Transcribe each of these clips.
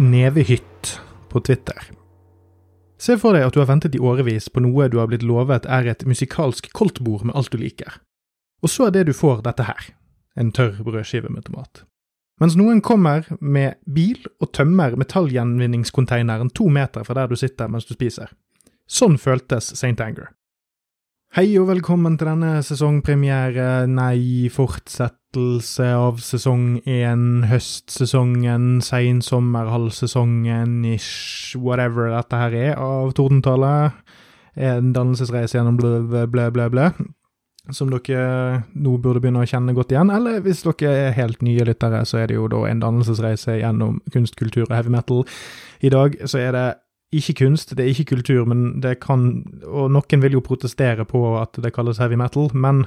Nevehytt på Twitter. Se for deg at du har ventet i årevis på noe du har blitt lovet er et musikalsk koldtbord med alt du liker. Og så er det du får dette her, en tørr brødskive med tomat. Mens noen kommer med bil og tømmer metallgjenvinningskonteineren to meter fra der du sitter mens du spiser. Sånn føltes St. Anger. Hei og velkommen til denne sesongpremiere, nei, fortsettelse av sesong én, høstsesongen, seinsommer, halvsesongen, ish, whatever dette her er, av Tordentallet. En dannelsesreise gjennom blø, blø, blø, blø, som dere nå burde begynne å kjenne godt igjen. Eller hvis dere er helt nye lyttere, så er det jo da en dannelsesreise gjennom kunst, kultur og heavy metal. I dag så er det ikke kunst, det er ikke kultur, men det kan Og noen vil jo protestere på at det kalles heavy metal, men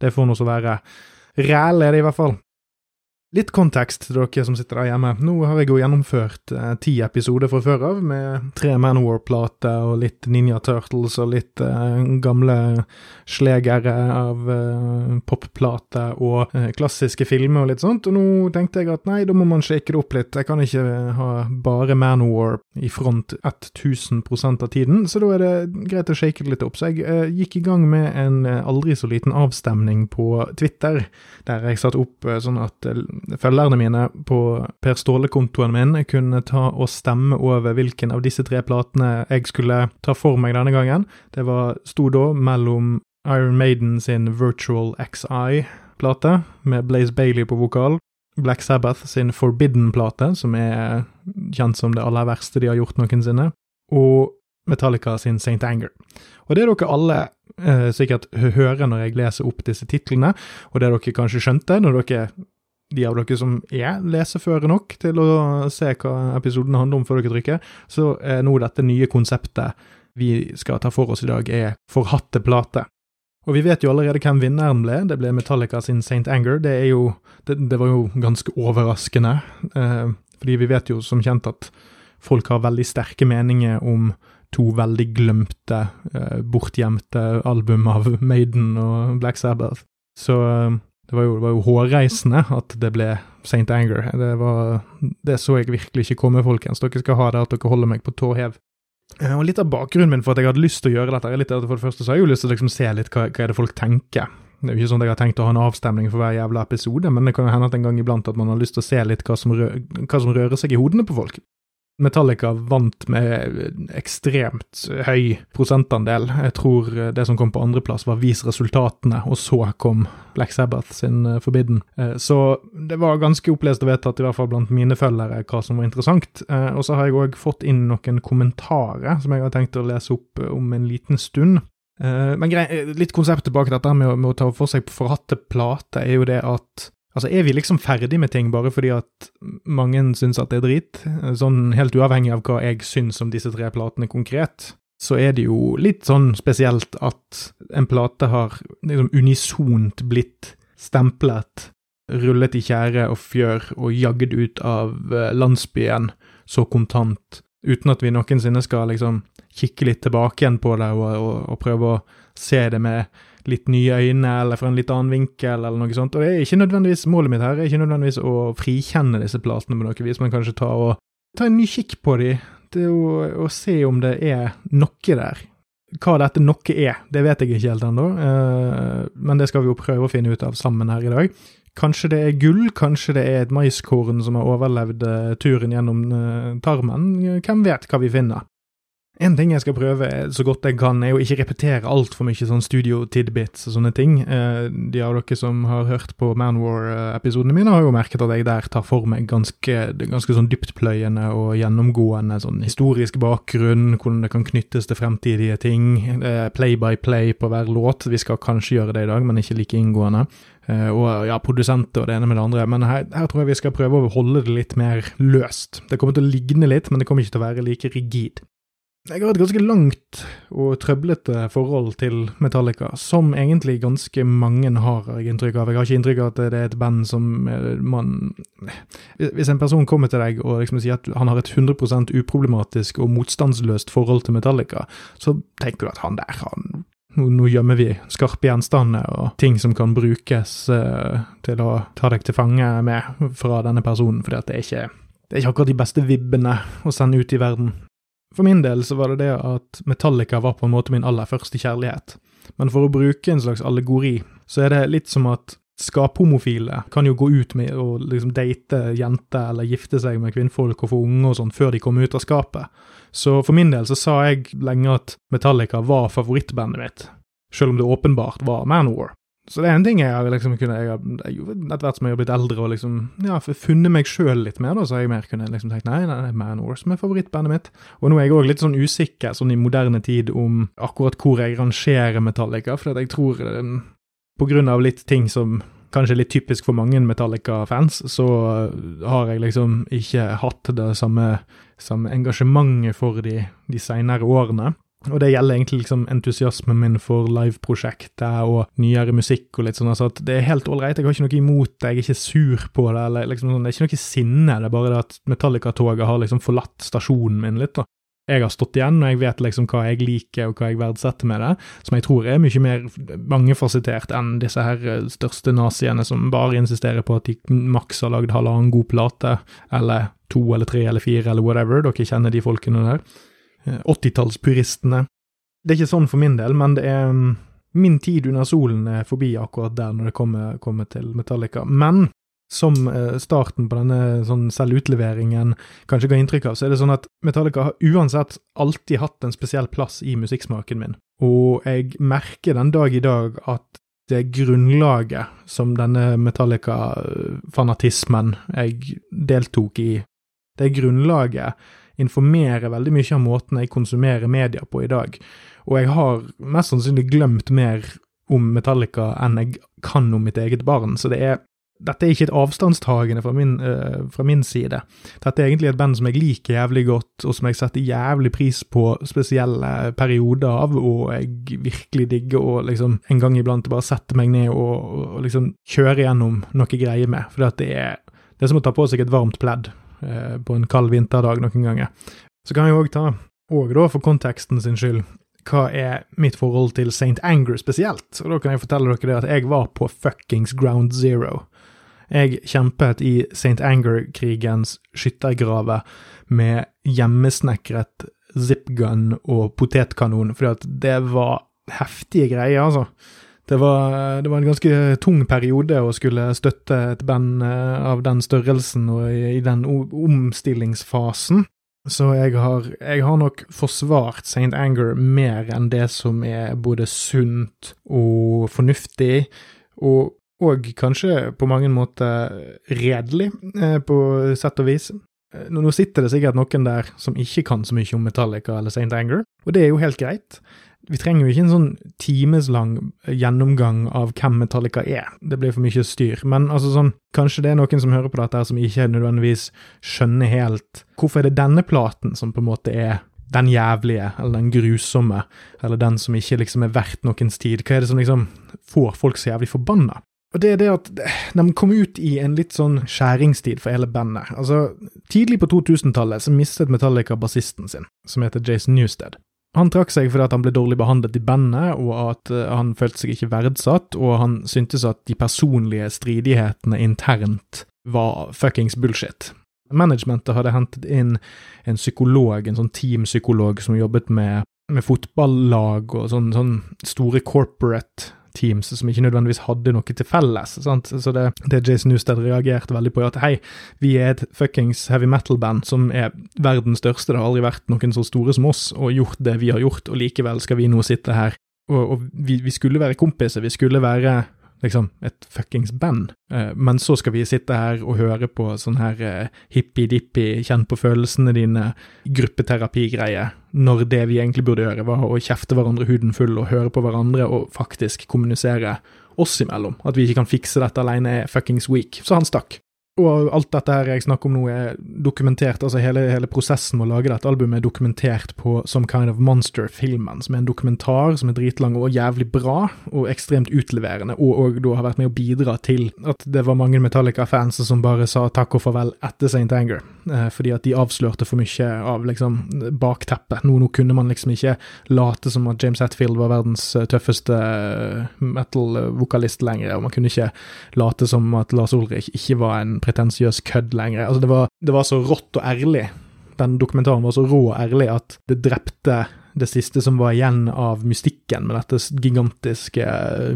det får nå så være. Ræl er det i hvert fall. Litt kontekst til dere som sitter der hjemme. Nå har jeg jo gjennomført eh, ti episoder fra før av, med tre Manowar-plater og litt Ninja Turtles og litt eh, gamle slegere av eh, popplater og eh, klassiske filmer og litt sånt. Og nå tenkte jeg at nei, da må man shake det opp litt. Jeg kan ikke ha bare Manowar i front 1000 av tiden, så da er det greit å shake det litt opp. Så jeg eh, gikk i gang med en eh, aldri så liten avstemning på Twitter, der jeg satte opp eh, sånn at følgerne mine på Per Ståle-kontoen min kunne ta og stemme over hvilken av disse tre platene jeg skulle ta for meg denne gangen. Det var, sto da mellom Iron Maiden sin Virtual XI-plate, med Blaze Bailey på vokal, Black Sabbath sin Forbidden-plate, som er kjent som det aller verste de har gjort noensinne, og Metallica sin St. Anger. Og det dere alle eh, sikkert hører når jeg leser opp disse titlene, og det dere kanskje skjønte når dere de av dere som er leseføre nok til å se hva episoden handler om før dere trykker, så er nå dette nye konseptet vi skal ta for oss i dag, er forhatte plater. Og vi vet jo allerede hvem vinneren ble, det ble Metallica sin St. Anger. Det, jo, det, det var jo ganske overraskende, eh, fordi vi vet jo som kjent at folk har veldig sterke meninger om to veldig glemte, eh, bortgjemte album av Maiden og Black Sabbath. Så eh, det var, jo, jo hårreisende at det ble St. Anger. Det, var, det så jeg virkelig ikke komme, folkens. Dere skal ha det at dere holder meg på tå hev. Eh, og Litt av bakgrunnen min for at jeg hadde lyst til å gjøre dette, er litt at for det første så har jeg jo lyst til å liksom se litt hva, hva er det folk tenker. Det er jo ikke sånn at jeg har tenkt å ha en avstemning for hver jævla episode, men det kan jo hende at en gang iblant at man har lyst til å se litt hva som, rø hva som rører seg i hodene på folk. Metallica vant med ekstremt høy prosentandel. Jeg tror det som kom på andreplass, var Vis resultatene, og så kom Black Sabbath sin eh, Forbidden. Eh, så det var ganske opplest og vedtatt, i hvert fall blant mine følgere, hva som var interessant. Eh, og så har jeg òg fått inn noen kommentarer som jeg har tenkt å lese opp om en liten stund. Men litt konseptet bak dette med å, med å ta for seg forhatte plater, er jo det at Altså, er vi liksom ferdig med ting bare fordi at mange syns at det er drit? Sånn helt uavhengig av hva jeg syns om disse tre platene konkret, så er det jo litt sånn spesielt at en plate har liksom unisont blitt stemplet, rullet i tjære og fjør og jagd ut av eh, landsbyen så kontant, uten at vi noensinne skal liksom kikke litt tilbake igjen på det og, og, og prøve å se det med litt nye øyne, eller fra en litt annen vinkel, eller noe sånt. Og det er ikke nødvendigvis målet mitt her, det er ikke nødvendigvis å frikjenne disse platene på noe vis, men kanskje ta, og, ta en ny kikk på de, til å, å, se om det er noe der. Hva dette noe er, det vet jeg ikke helt ennå, uh, men det skal vi jo prøve å finne ut av sammen her i dag. Kanskje det er gull, kanskje det er et maiskorn som har overlevd uh, turen gjennom uh, tarmen. Hvem vet hva vi finner? En ting jeg skal prøve så godt jeg kan, er å ikke repetere altfor mye sånn studio tidbits og sånne ting. Eh, de av dere som har hørt på Manwar-episodene mine, har jo merket at jeg der tar for meg ganske, ganske sånn dyptpløyende og gjennomgående sånn historisk bakgrunn, hvordan det kan knyttes til fremtidige ting. Eh, play by play på hver låt. Vi skal kanskje gjøre det i dag, men ikke like inngående. Og ja, produsenter og det ene med det andre. Men her, her, tror jeg vi skal prøve å holde det litt mer løst. Det kommer til å ligne litt, men det kommer ikke til å være like rigid. Jeg har et ganske langt og trøblete forhold til Metallica, som egentlig ganske mange har, har jeg inntrykk av. Jeg har ikke inntrykk av at det er et band som eh, man Hvis en person kommer til deg og liksom sier at han har et 100% uproblematisk og motstandsløst forhold til Metallica, så tenker du at han der, han nå, gjemmer vi skarpe gjenstander og ting som kan brukes uh, til å ta deg til fange med fra denne personen, fordi at det er ikke det er ikke akkurat de beste vibbene å sende ut i verden. For min del så var det det at Metallica var på en måte min aller første kjærlighet. Men for å bruke en slags allegori, så er det litt som at skaphomofile kan jo gå ut med å liksom date jenter eller gifte seg med kvinnfolk og få unge og sånn før de kommer ut av skapet. Så for min del så sa jeg lenge at Metallica var favorittbandet mitt, selv om det åpenbart var Manowar. Så det er en ting jeg har liksom kunne jeg har, Etter hvert som jeg har blitt eldre og liksom ja, funnet meg sjøl litt mer, da, så har jeg mer kunnet liksom tenkt nei, nei, nei Manor som er favorittbandet mitt. Og nå er jeg òg litt sånn usikker sånn i moderne tid om akkurat hvor jeg rangerer Metallica, for jeg tror på grunn av litt ting som kanskje er litt typisk for mange Metallica-fans, så har jeg liksom ikke hatt det samme, samme engasjementet for de, de seinere årene. Og det gjelder egentlig liksom entusiasmen min for liveprosjektet og nyere musikk og litt sånn, altså at det er helt ålreit, jeg har ikke noe imot det, jeg er ikke sur på det, eller liksom sånn, det er ikke noe sinne, det er bare det at Metallica-toget har liksom forlatt stasjonen min litt, da. Jeg har stått igjen, og jeg vet liksom hva jeg liker og hva jeg verdsetter med det, som jeg tror er mye mer mangefasettert enn disse her eh, største naziene som bare insisterer på at de maks har lagd halvannen god plate, eller to eller tre eller fire eller whatever, dere kjenner de folkene der. 80-tallspuristene. Eh, det er ikke sånn for min del, men det er mm, min tid under solen er forbi akkurat der når det kommer, kommer til Metallica. Men som eh, starten på denne sånn selvutleveringen kanskje ga inntrykk av, så er det sånn at Metallica har uansett alltid hatt en spesiell plass i musikksmaken min. Og jeg merker den dag i dag at det grunnlaget som denne Metallica-fanatismen jeg deltok i, det grunnlaget informerer veldig mye av måten jeg konsumerer media på i dag. Og jeg har mest sannsynlig glemt mer om Metallica enn jeg kan om mitt eget barn, så det er dette er ikke et avstandstagende fra min, uh, fra min, side. Dette er egentlig et band som jeg liker jævlig godt, og som jeg setter jævlig pris på spesielle perioder av, og jeg virkelig digger å liksom en gang iblant bare sette meg ned og, og liksom kjøre gjennom noe greier med. For det er, det er som å ta på seg et varmt pledd uh, på en kald vinterdag noen ganger. Så kan jeg òg ta, og da for konteksten sin skyld, hva er mitt forhold til St. Anger spesielt? Og da kan jeg fortelle dere det at jeg var på fuckings ground zero. Jeg kjempet i St. Anger-krigens skyttergrave med hjemmesnekret zipgun og potetkanon, fordi at det var heftige greier, altså. Det var, det var, en ganske tung periode å skulle støtte et band eh, av den størrelsen og i, i den omstillingsfasen. Så jeg har, jeg har nok forsvart St. Anger mer enn det som er både sunt og fornuftig, og og kanskje på mange måter redelig, eh, på sett og vis. Eh, nå sitter det sikkert noen der som ikke kan så mye om Metallica eller St. Anger, og det er jo helt greit. Vi trenger jo ikke en sånn timeslang gjennomgang av hvem Metallica er, det blir for mye styr. Men altså sånn, kanskje det er noen som hører på dette her som ikke nødvendigvis skjønner helt hvorfor er det denne platen som på en måte er den jævlige, eller den grusomme, eller den som ikke liksom er verdt noens tid. Hva er det som liksom får folk så jævlig forbanna? Og det er det at de kom ut i en litt sånn skjæringstid for hele bandet. Altså, Tidlig på 2000-tallet så mistet Metallica bassisten sin, som heter Jason Newsted. Han trakk seg fordi at han ble dårlig behandlet i bandet, og at uh, han følte seg ikke verdsatt, og han syntes at de personlige stridighetene internt var fuckings bullshit. Managementet hadde hentet inn en psykolog, en sånn teampsykolog som jobbet med, med fotballag og sånn, sånn store corporate teams som ikke nødvendigvis hadde noe til felles. Sant? Så det, det Jason Newsted reagerte veldig på, at hei, vi er et fuckings heavy metal-band som er verdens største, det har aldri vært noen så store som oss, og gjort det vi har gjort, og likevel skal vi nå sitte her. Og, og vi, vi skulle være kompiser, vi skulle være liksom et fuckings band. Eh, men så skal vi sitte her og høre på sånn her eh, hippie-dippie, kjenn på følelsene dine, gruppeterapi-greie, når det vi egentlig burde gjøre, var å kjefte hverandre huden full og høre på hverandre og faktisk kommunisere oss imellom. At vi ikke kan fikse dette alene er fuckings weak. Så han stakk. Og alt dette her jeg snakker om nå, er dokumentert. altså Hele, hele prosessen med å lage dette albumet er dokumentert på Some Kind of Monster-filmen, som er en dokumentar som er dritlang og jævlig bra, og ekstremt utleverende, og, og da har vært med å bidra til at det var mange Metallica-fans som bare sa takk og farvel etter St. Anger, eh, fordi at de avslørte for mye av liksom bakteppet. Nå, nå kunne man liksom ikke late som at James Hetfield var verdens eh, tøffeste eh, metal-vokalist lenger, og man kunne ikke late som at Lars Ulrich ikke var en pretensiøs kødd lenger. Altså, det var, det var så rått og ærlig. Den dokumentaren var så rå og ærlig at det drepte det siste som var igjen av mystikken med dette gigantiske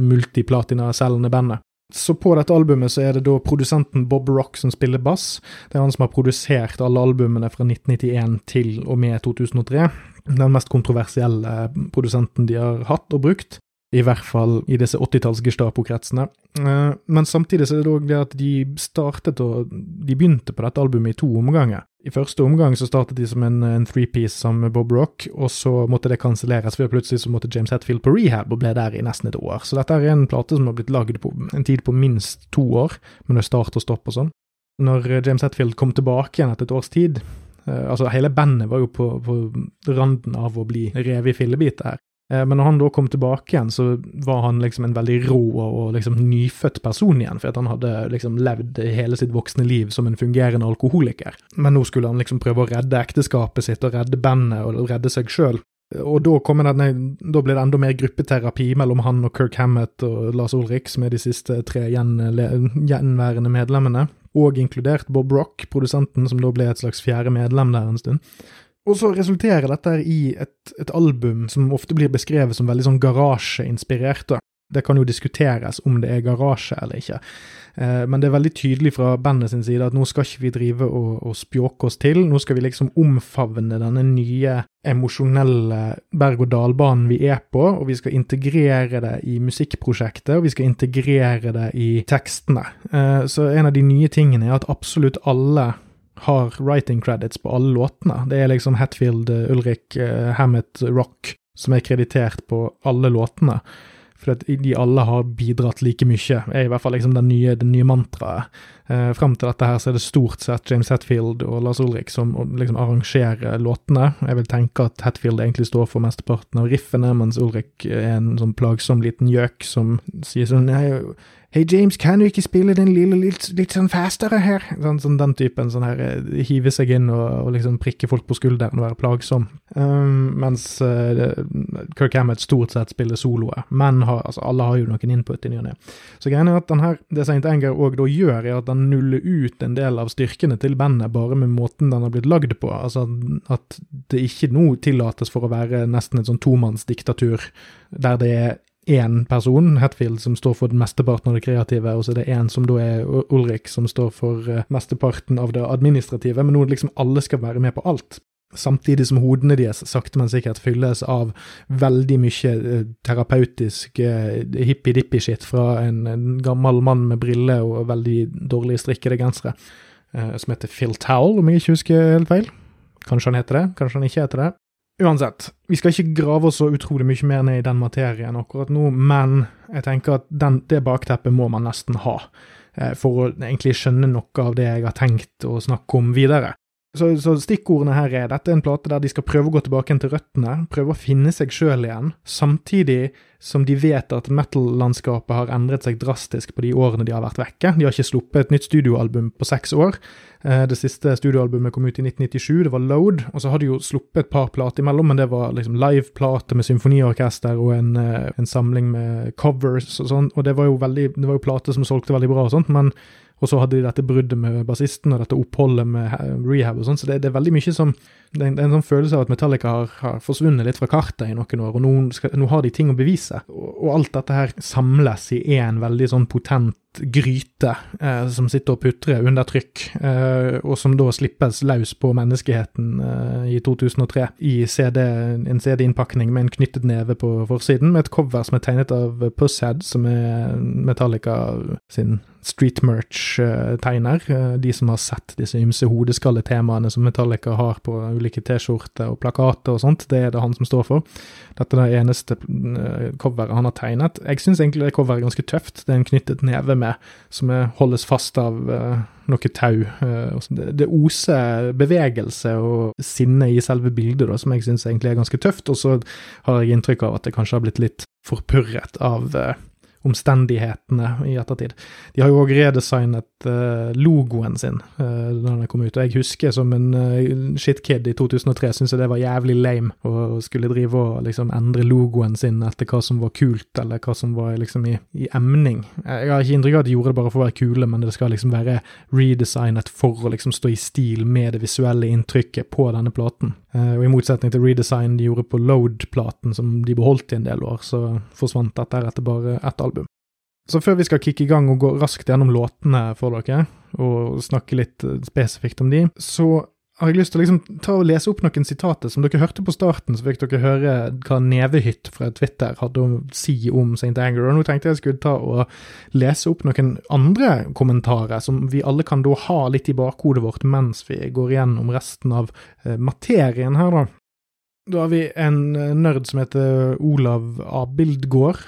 multiplatina-selgende bandet. Så på dette albumet så er det da produsenten Bob Rock som spiller bass. Det er han som har produsert alle albumene fra 1991 til og med 2003. Den mest kontroversielle produsenten de har hatt og brukt. I hvert fall i disse 80-talls Gestapo-kretsene. Eh, men samtidig så er det òg det at de startet og De begynte på dette albumet i to omganger. I første omgang så startet de som en, en three-piece sammen med Bob Rock, og så måtte det kanselleres, for plutselig så måtte James Hetfield på rehab og ble der i nesten et år. Så dette er en plate som har blitt lagd på en tid på minst to år, med start og stopp og sånn. Når James Hetfield kom tilbake igjen etter et års tid, eh, altså hele bandet var jo på, på randen av å bli revet i fillebiter her. Eh, men når han da kom tilbake igjen, så var han liksom en veldig rå og liksom nyfødt person igjen, for at han hadde liksom levd hele sitt voksne liv som en fungerende alkoholiker. Men nå skulle han liksom prøve å redde ekteskapet sitt og redde bandet og redde seg sjøl. Og da, denne, da ble det enda mer gruppeterapi mellom han og Kirk Hammett og Lars Ulrik, som er de siste tre gjenværende medlemmene, og inkludert Bob Rock, produsenten, som da ble et slags fjerde medlem der en stund. Og så resulterer dette i et, et, album som ofte blir beskrevet som veldig sånn garasjeinspirert. Det kan jo diskuteres om det er garasje eller ikke, eh, men det er veldig tydelig fra bandet sin side at nå skal ikke vi drive og, og spjåke oss til, nå skal vi liksom omfavne denne nye emosjonelle berg-og-dal-banen vi er på, og vi skal integrere det i musikkprosjektet, og vi skal integrere det i tekstene. Eh, så en av de nye tingene er at absolutt alle har writing credits på alle låtene. Det er liksom Hatfield, eh, Ulrik, uh, Hammett, Rock som er kreditert på alle låtene. For at de alle har bidratt like mye, er i hvert fall liksom den nye, det nye mantraet. Eh, Fram til dette her så er det stort sett James Hetfield og Lars Ulrik som liksom arrangerer låtene. Jeg vil tenke at Hetfield egentlig står for mesteparten av riffene, mens Ulrik er en sånn plagsom liten gjøk som sier sånn Hei, James, kan du ikke spille den lille litt, litt sånn fastere her? Sånn, sånn, Den typen sånn her eh, hive seg inn og, og, liksom prikke folk på skulderen og være plagsom. Um, mens uh, Kirk Hammett stort sett spiller soloer. Men har, altså, alle har jo noen input i ny og ne. Så greia er at den her, det St. Anger òg da gjør, er at den nuller ut en del av styrkene til bandet bare med måten den har blitt lagd på. Altså at det ikke nå tillates for å være nesten et sånn tomannsdiktatur der det er én person, Hatfield, som står for den mesteparten av det kreative, og så er det én som da er Ulrik, som står for uh, mesteparten av det administrative, men nå liksom alle skal være med på alt. Samtidig som hodene deres sakte, men sikkert fylles av veldig mye uh, terapeutisk uh, hippie-dippie-shit fra en, en, gammel mann med briller og veldig dårlig strikkede gensere, som heter Phil Towel, om jeg ikke husker helt feil. Kanskje han heter det, kanskje han ikke heter det. Uansett, vi skal ikke grave oss så utrolig mye mer ned i den materien akkurat nå, men jeg tenker at den, det bakteppet må man nesten ha eh, for å egentlig skjønne noe av det jeg har tenkt å snakke om videre. Så, så, stikkordene her er dette er en plate der de skal prøve å gå tilbake til røttene, prøve å finne seg sjøl igjen, samtidig som de vet at metal-landskapet har endret seg drastisk på de årene de har vært vekke. De har ikke sluppet et nytt studioalbum på seks år. Eh, det siste studioalbumet kom ut i 1997, det var Load, og så har de jo sluppet et par plater imellom, men det var liksom live-plate med symfoniorkester og en, eh, en, samling med covers og sånn, og det var jo veldig, det var jo plater som solgte veldig bra og sånt, men og så hadde de dette bruddet med bassisten og dette oppholdet med rehab og sånn, så det, det, er veldig mye som Det er en, det er en sånn følelse av at Metallica har, har, forsvunnet litt fra kartet i noen år, og nå, skal, nå har de ting å bevise. Og, og alt dette her samles i én veldig sånn potent gryte eh, som sitter og putrer under trykk, eh, og som da slippes løs på menneskeheten eh, i 2003 i CD, en CD-innpakning med en knyttet neve på forsiden, med et cover som er tegnet av Pusshead, som er Metallica sin street merch-tegner. Eh, de som har sett disse ymse hodeskalletemaene som Metallica har på ulike T-skjorter og plakater og sånt, det er det han som står for. Dette er det eneste eh, coveret han har tegnet. Jeg syns egentlig det coveret er ganske tøft. Det er en knyttet neve med som holdes fast av uh, noe tau. Det, oser bevegelse og sinne i selve bildet, da, som jeg syns egentlig er ganske tøft. Og så har jeg inntrykk av at det kanskje har blitt litt forpurret av omstendighetene i ettertid. De har jo òg redesignet uh, logoen sin uh, da den kom ut, og jeg husker som en uh, shitkid i 2003 syntes jeg det var jævlig lame å skulle drive og liksom endre logoen sin etter hva som var kult, eller hva som var liksom i, i emning. Jeg har ikke inntrykk av at de gjorde det bare for å være kule, men det skal liksom være redesignet for å liksom stå i stil med det visuelle inntrykket på denne platen. Og i motsetning til redesign de gjorde på Load-platen, som de beholdt i en del år, så forsvant dette etter bare ett album. Så før vi skal kicke i gang og gå raskt gjennom låtene for dere, og snakke litt eh, spesifikt om de, så har jeg lyst til å liksom ta og lese opp noen sitater. Som dere hørte på starten, så fikk dere høre hva Nevehytt fra Twitter hadde å si om St. Anger. Og nå tenkte jeg jeg skulle ta og lese opp noen andre kommentarer som vi alle kan da ha litt i bakhodet vårt mens vi går igjennom resten av eh, materien her, da. Da har vi en eh, nerd som heter Olav Abildgård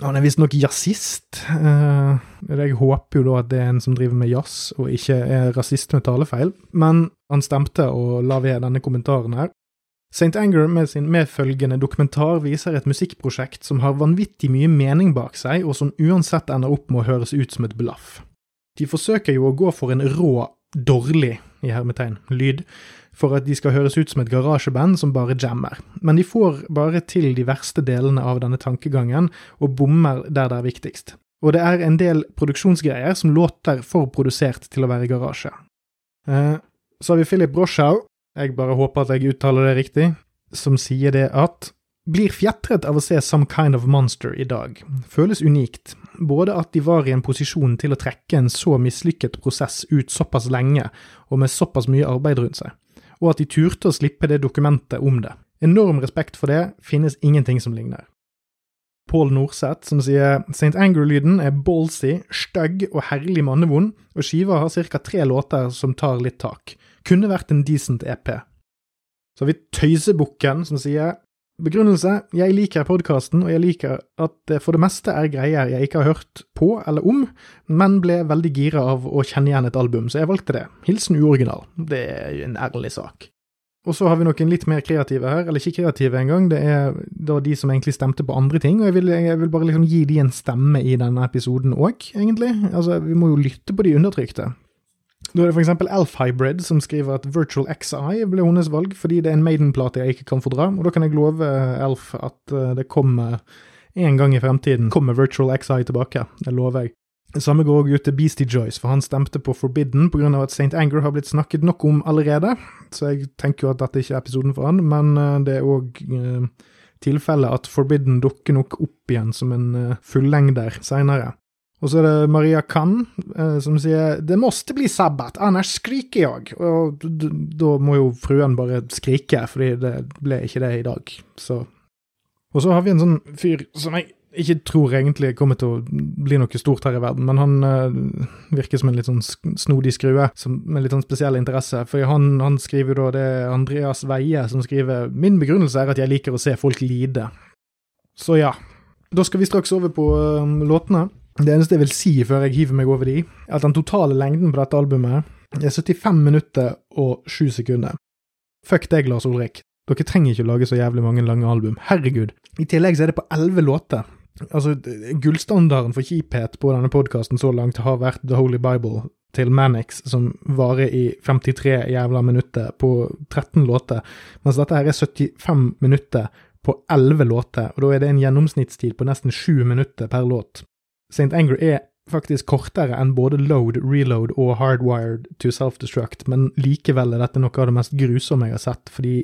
han er visstnok jazzist. Uh, jeg håper jo da at det er en som driver med jazz, og ikke er rasist med talefeil, men han stemte og la ved denne kommentaren her. St. Anger med sin medfølgende dokumentar viser et musikkprosjekt som har vanvittig mye mening bak seg, og som uansett ender opp med å høres ut som et blaff. De forsøker jo å gå for en rå, dårlig, i hermetegn, lyd, for at de skal høres ut som et garasjeband som bare jammer, men de får bare til de verste delene av denne tankegangen, og bommer der det er viktigst. Og det er en del produksjonsgreier som låter for produsert til å være garasje. Eh, så har vi Philip Broschau, jeg bare håper at jeg uttaler det riktig, som sier det at blir fjetret av å se Some Kind of Monster i dag. Føles unikt. Både at de var i en posisjon til å trekke en så mislykket prosess ut såpass lenge, og med såpass mye arbeid rundt seg og at de turte å slippe det dokumentet om det. Enorm respekt for det, finnes ingenting som ligner. Paul Norseth, som sier St. Anger-lyden er ballsy, stygg og herlig mannevond, og skiva har ca. tre låter som tar litt tak. Kunne vært en decent EP. Så har vi Tøysebukken, som sier Begrunnelse Jeg liker podkasten, og jeg liker at det for det meste er greier jeg ikke har hørt på eller om, men ble veldig gira av å kjenne igjen et album, så jeg valgte det. Hilsen uoriginal. Det er en ærlig sak. Og så har vi noen litt mer kreative her, eller ikke kreative engang, det er da de som egentlig stemte på andre ting, og jeg vil, jeg vil bare liksom gi de en stemme i denne episoden òg, egentlig. Altså, vi må jo lytte på de undertrykte. Da er det f.eks. Elf Hybrid som skriver at Virtual XI ble hennes valg fordi det er en Maiden-plate jeg ikke kan fordra, og da kan jeg love Elf at eh, det kommer en gang i fremtiden kommer Virtual XI tilbake. Det lover jeg. Det samme går også ut til Beastie Joyce, for han stemte på Forbidden pga. at St. Anger har blitt snakket nok om allerede, så jeg tenker jo at dette ikke er episoden for han, men eh, det er òg tilfellet at Forbidden dukker nok opp igjen som en fullengder seinere. Og så er det Maria Kann eh, som sier 'det måste bli sabbat, annars skriker jeg'. Og da må jo fruen bare skrike, fordi det ble ikke det i dag. Så Og så har vi en sånn fyr som jeg ikke tror egentlig kommer til å bli noe stort her i verden, men han uh, virker som en litt sånn snodig skrue som, med litt sånn spesiell interesse. For han, han skriver da det er Andreas Veie som skriver 'Min begrunnelse er at jeg liker å se folk lide'. Så ja. Da skal vi straks over på uh, låtene. Det eneste jeg vil si før jeg hiver meg over de, er at den totale lengden på dette albumet er 75 minutter og 7 sekunder. Fuck deg, Lars Ulrik. Dere trenger ikke å lage så jævlig mange lange album. Herregud. I tillegg så er det på 11 låter. Altså, gullstandarden for kjiphet på denne podkasten så langt har vært The Holy Bible til Manix, som varer i 53 jævla minutter på 13 låter, mens dette her er 75 minutter på 11 låter, og da er det en gjennomsnittstid på nesten 7 minutter per låt. St. Anger er faktisk kortere enn både load, reload og hardwired to self-destruct, men likevel er dette noe av det mest grusomme jeg har sett, fordi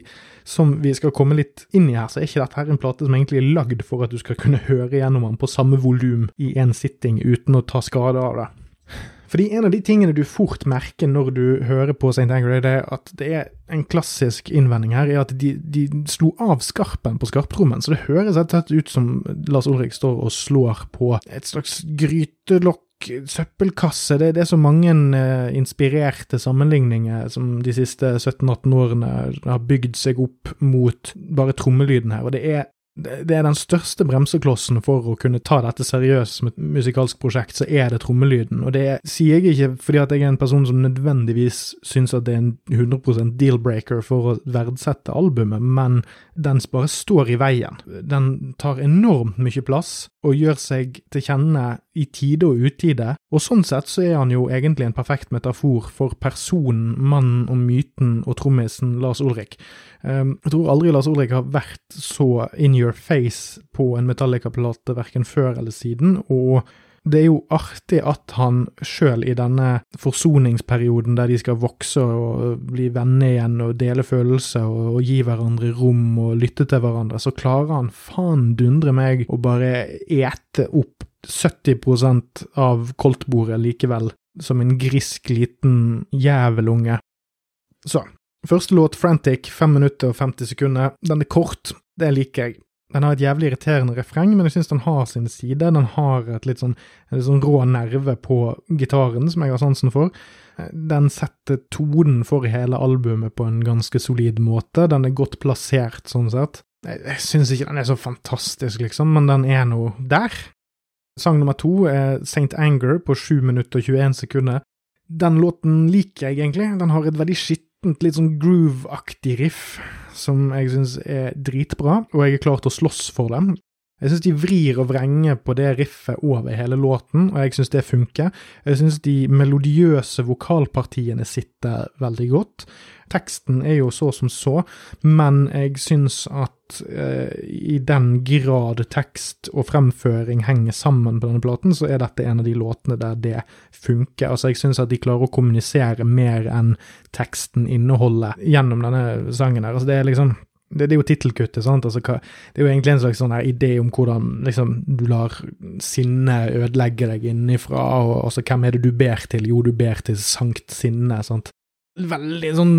som vi skal komme litt inn i her, så er ikke dette her en plate som egentlig er lagd for at du skal kunne høre gjennom den på samme volum i en sitting uten å ta skade av det. Fordi en av de tingene du fort merker når du hører på St. Anger, er at det er en klassisk innvending her, er at de, de slo av skarpen på skarptrommen. Så det høres rett og ut som Lars Ulrik står og slår på et slags grytelokk søppelkasse. Det, det, er så mange uh, inspirerte sammenligninger som de siste 17-18 årene har bygd seg opp mot bare trommelyden her. Og det er det er den største bremseklossen for å kunne ta dette seriøst som et musikalsk prosjekt, så er det trommelyden. Og det sier jeg ikke fordi at jeg er en person som nødvendigvis syns at det er en 100 deal-breaker for å verdsette albumet, men den bare står i veien. Den tar enormt mye plass og gjør seg til kjenne i tide og utide, og sånn sett så er han jo egentlig en perfekt metafor for personen, mannen og myten og trommisen Lars Ulrik. Um, jeg tror aldri Lars Ulrik har vært så in your face på en Metallica-plate, verken før eller siden, og det er jo artig at han sjøl i denne forsoningsperioden der de skal vokse og bli venner igjen og dele følelser og, og, gi hverandre rom og lytte til hverandre, så klarer han faen dundre meg å bare ete opp 70% av koltbordet likevel, som en grisk liten jævelunge. Så, Første låt, Frantic, 5 minutter og 50 sekunder. Den er kort, det liker jeg. Den har et jævlig irriterende refreng, men jeg syns den har sin side. Den har et litt sånn, en litt sånn rå nerve på gitaren, som jeg har sansen for. Den setter tonen for hele albumet på en ganske solid måte. Den er godt plassert, sånn sett. Jeg, jeg syns ikke den er så fantastisk, liksom, men den er nå der. Sang nummer to er St. Anger på 7 minutter og 21 sekunder. Den låten liker jeg egentlig. Den har et veldig skittent, litt sånn groove-aktig riff som jeg syns er dritbra, og jeg er klar til å slåss for dem. Jeg syns de vrir og vrenger på det riffet over hele låten, og jeg syns det funker. Jeg syns de melodiøse vokalpartiene sitter veldig godt. Teksten er jo så som så, men jeg syns at eh, i den grad tekst og fremføring henger sammen på denne platen, så er dette en av de låtene der det funker. Altså, jeg syns at de klarer å kommunisere mer enn teksten inneholder gjennom denne sangen her. Altså, det er liksom det, det, er jo tittelkuttet. Altså, det er jo egentlig en slags sånn idé om hvordan liksom, du lar sinne ødelegge deg innifra. Og, altså, hvem er det du ber til? Jo, du ber til sankt sinne. sant? veldig sånn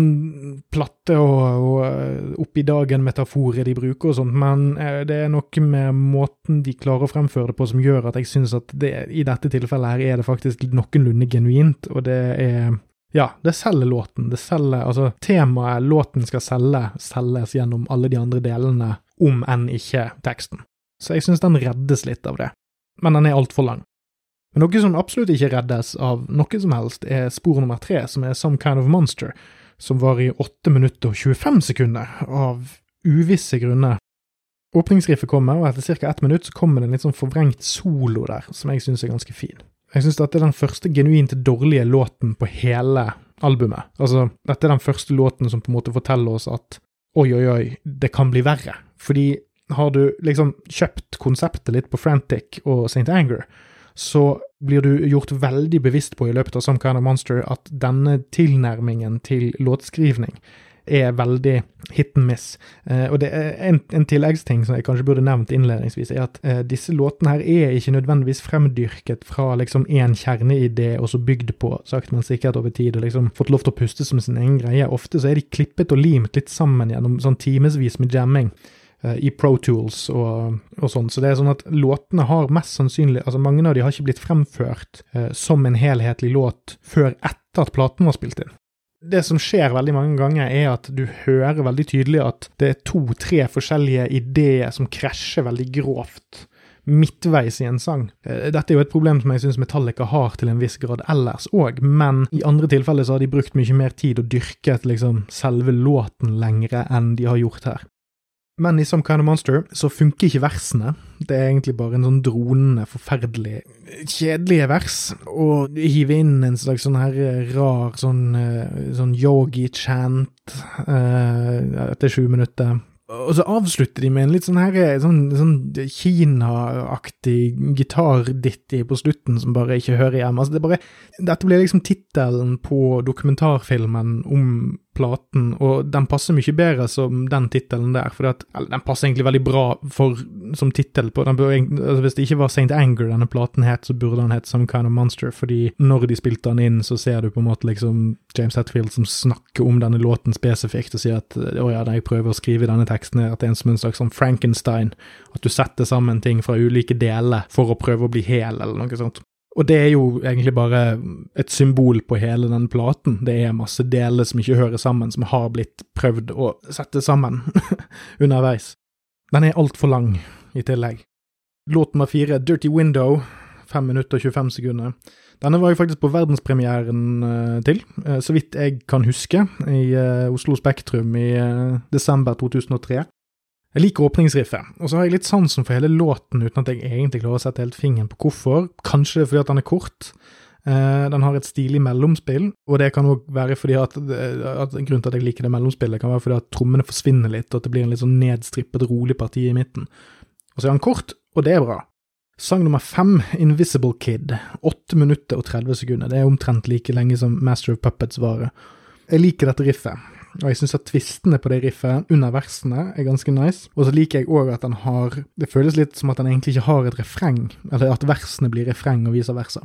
platte og, og oppi dagen-metaforer de bruker og sånt, men eh, det er noe med måten de klarer å fremføre det på som gjør at jeg syns at det, i dette tilfellet her er det faktisk noenlunde genuint, og det er ja, det selger låten. Det selger Altså, temaet låten skal selge, selges gjennom alle de andre delene, om enn ikke teksten. Så jeg syns den reddes litt av det. Men den er altfor lang. Men noe som absolutt ikke reddes av noe som helst, er spor nummer tre, som er Some Kind of Monster, som var i 8 minutter og 25 sekunder, av uvisse grunner. Åpningsriffet kommer, og etter ca. ett minutt så kommer det en litt sånn forvrengt solo der, som jeg syns er ganske fin. Jeg syns dette er den første genuint dårlige låten på hele albumet. Altså, dette er den første låten som på en måte forteller oss at oi, oi, oi, det kan bli verre. Fordi har du liksom kjøpt konseptet litt på Frantic og St. Anger, så blir du gjort veldig bevisst på i løpet av Some Kind of Monster at denne tilnærmingen til låtskrivning er veldig hit and miss. Eh, og det er en, en, tilleggsting som jeg kanskje burde nevnt innledningsvis, er at eh, disse låtene her er ikke nødvendigvis fremdyrket fra liksom én kjerneidé og så bygd på sakte, men sikkert over tid, og liksom fått lov til å puste som sin egen greie. Ofte så er de klippet og limt litt sammen gjennom sånn timevis med jamming. Eh, i Pro Tools og, og, sånn. Så det er sånn at låtene har mest sannsynlig Altså, mange av de har ikke blitt fremført eh, som en helhetlig låt før etter at platen var spilt inn. Det som skjer veldig mange ganger, er at du hører veldig tydelig at det er to-tre forskjellige ideer som krasjer veldig grovt midtveis i en sang. Eh, dette er jo et problem som jeg syns Metallica har til en viss grad ellers òg, men i andre tilfeller så har de brukt mye mer tid og dyrket liksom selve låten lengre enn de har gjort her. Men i Some Kind of Monster så funker ikke versene. Det er egentlig bare en sånn dronende, forferdelig kjedelige vers. Og hive inn en slags sånn her rar sånn, eh, sånn yogi-chant uh, etter sju minutter. Og så avslutter de med en litt sånn her sånn, sånn Kina-aktig gitarditti på slutten som bare ikke hører hjemme. Altså det bare, dette blir liksom tittelen på dokumentarfilmen om platen, og den passer mye bedre som den tittelen der, for den passer egentlig veldig bra for, som tittel på. Altså hvis det ikke var St. Anger denne platen het, så burde den hett Some Kind of Monster, fordi når de spilte den inn, så ser du på en måte liksom James Hetfield som snakker om denne låten spesifikt, og sier at å ja, jeg prøver å skrive denne teksten, at det er en som en slags sånn Frankenstein, at du setter sammen ting fra ulike deler for å prøve å bli hel, eller noe sånt. Og det er jo egentlig bare et symbol på hele den platen. Det er masse deler som ikke hører sammen, som har blitt prøvd å sette sammen underveis. Den er altfor lang i tillegg. Låt nummer fire, Dirty Window, 5 minutter og 25 sekunder. Denne var jeg faktisk på verdenspremieren uh, til, uh, så vidt jeg kan huske, i uh, Oslo Spektrum i desember 2003. Jeg liker åpningsriffet, og så har jeg litt sansen for hele låten uten at jeg egentlig klarer å sette helt fingeren på hvorfor. Kanskje det er fordi at den er kort. Den har et stilig mellomspill, og det kan òg være fordi at, at grunnen til at jeg liker det mellomspillet, kan være fordi at trommene forsvinner litt, og at det blir en litt sånn nedstrippet, rolig parti i midten. Og så er han kort, og det er bra. Sang nummer fem, Invisible Kid, 8 minutter og 30 sekunder. Det er omtrent like lenge som Master of Puppets varer. Jeg liker dette riffet, og jeg syns at tvistene på det riffet under versene er ganske nice. Og så liker jeg òg at den har Det føles litt som at den egentlig ikke har et refreng, eller at versene blir refreng og vice versa.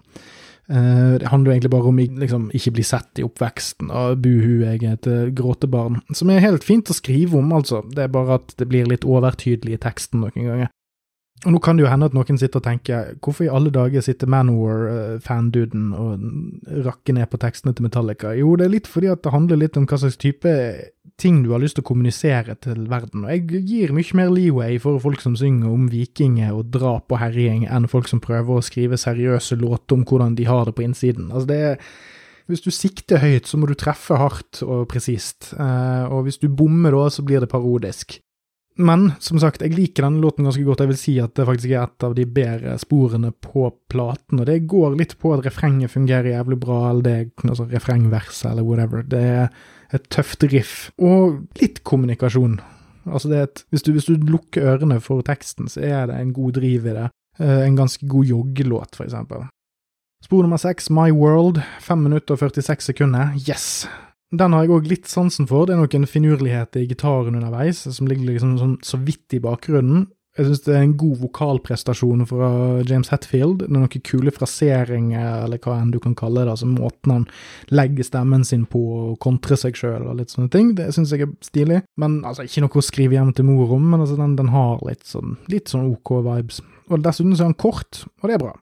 Uh, det handler jo egentlig bare om liksom, ikke bli sett i oppveksten, og buhu, jeg er et uh, gråtebarn. Som er helt fint å skrive om, altså. Det er bare at det blir litt overtydelig i teksten noen ganger. Og nå kan det jo hende at noen sitter og tenker hvorfor i alle dager sitter Manowar-fanduden og rakker ned på tekstene til Metallica? Jo, det er litt fordi at det handler litt om hva slags type ting du har lyst til å kommunisere til verden. Og jeg gir mye mer leeway for folk som synger om vikinger og drap og herjing, enn folk som prøver å skrive seriøse låter om hvordan de har det på innsiden. Altså, det er hvis du sikter høyt, så må du treffe hardt og presist, eh, og hvis du bommer da, så blir det parodisk. Men som sagt, jeg liker denne låten ganske godt. Jeg vil si at det faktisk er et av de bedre sporene på platen. Og det går litt på at refrenget fungerer jævlig bra, eller det er altså refrengverset, eller whatever. Det er et tøft riff. Og litt kommunikasjon. Altså det er et, hvis, du, hvis du lukker ørene for teksten, så er det en god driv i det. Eh, en ganske god joggelåt, for eksempel. Spor nummer seks, My World, 5 minutter og 46 sekunder. Yes! Den har jeg òg litt sansen for. Det er noen finurligheter i gitaren underveis som ligger liksom sånn, så vidt i bakgrunnen. Jeg syns det er en god vokalprestasjon fra James Hetfield. Det er noen kule fraseringer, eller hva enn du kan kalle det. altså Måten han legger stemmen sin på og kontrer seg sjøl og litt sånne ting. Det syns jeg er stilig. Men altså, Ikke noe å skrive hjem til mor om, men altså, den, den har litt sånn, litt sånn OK vibes. Og Dessuten så er han kort, og det er bra.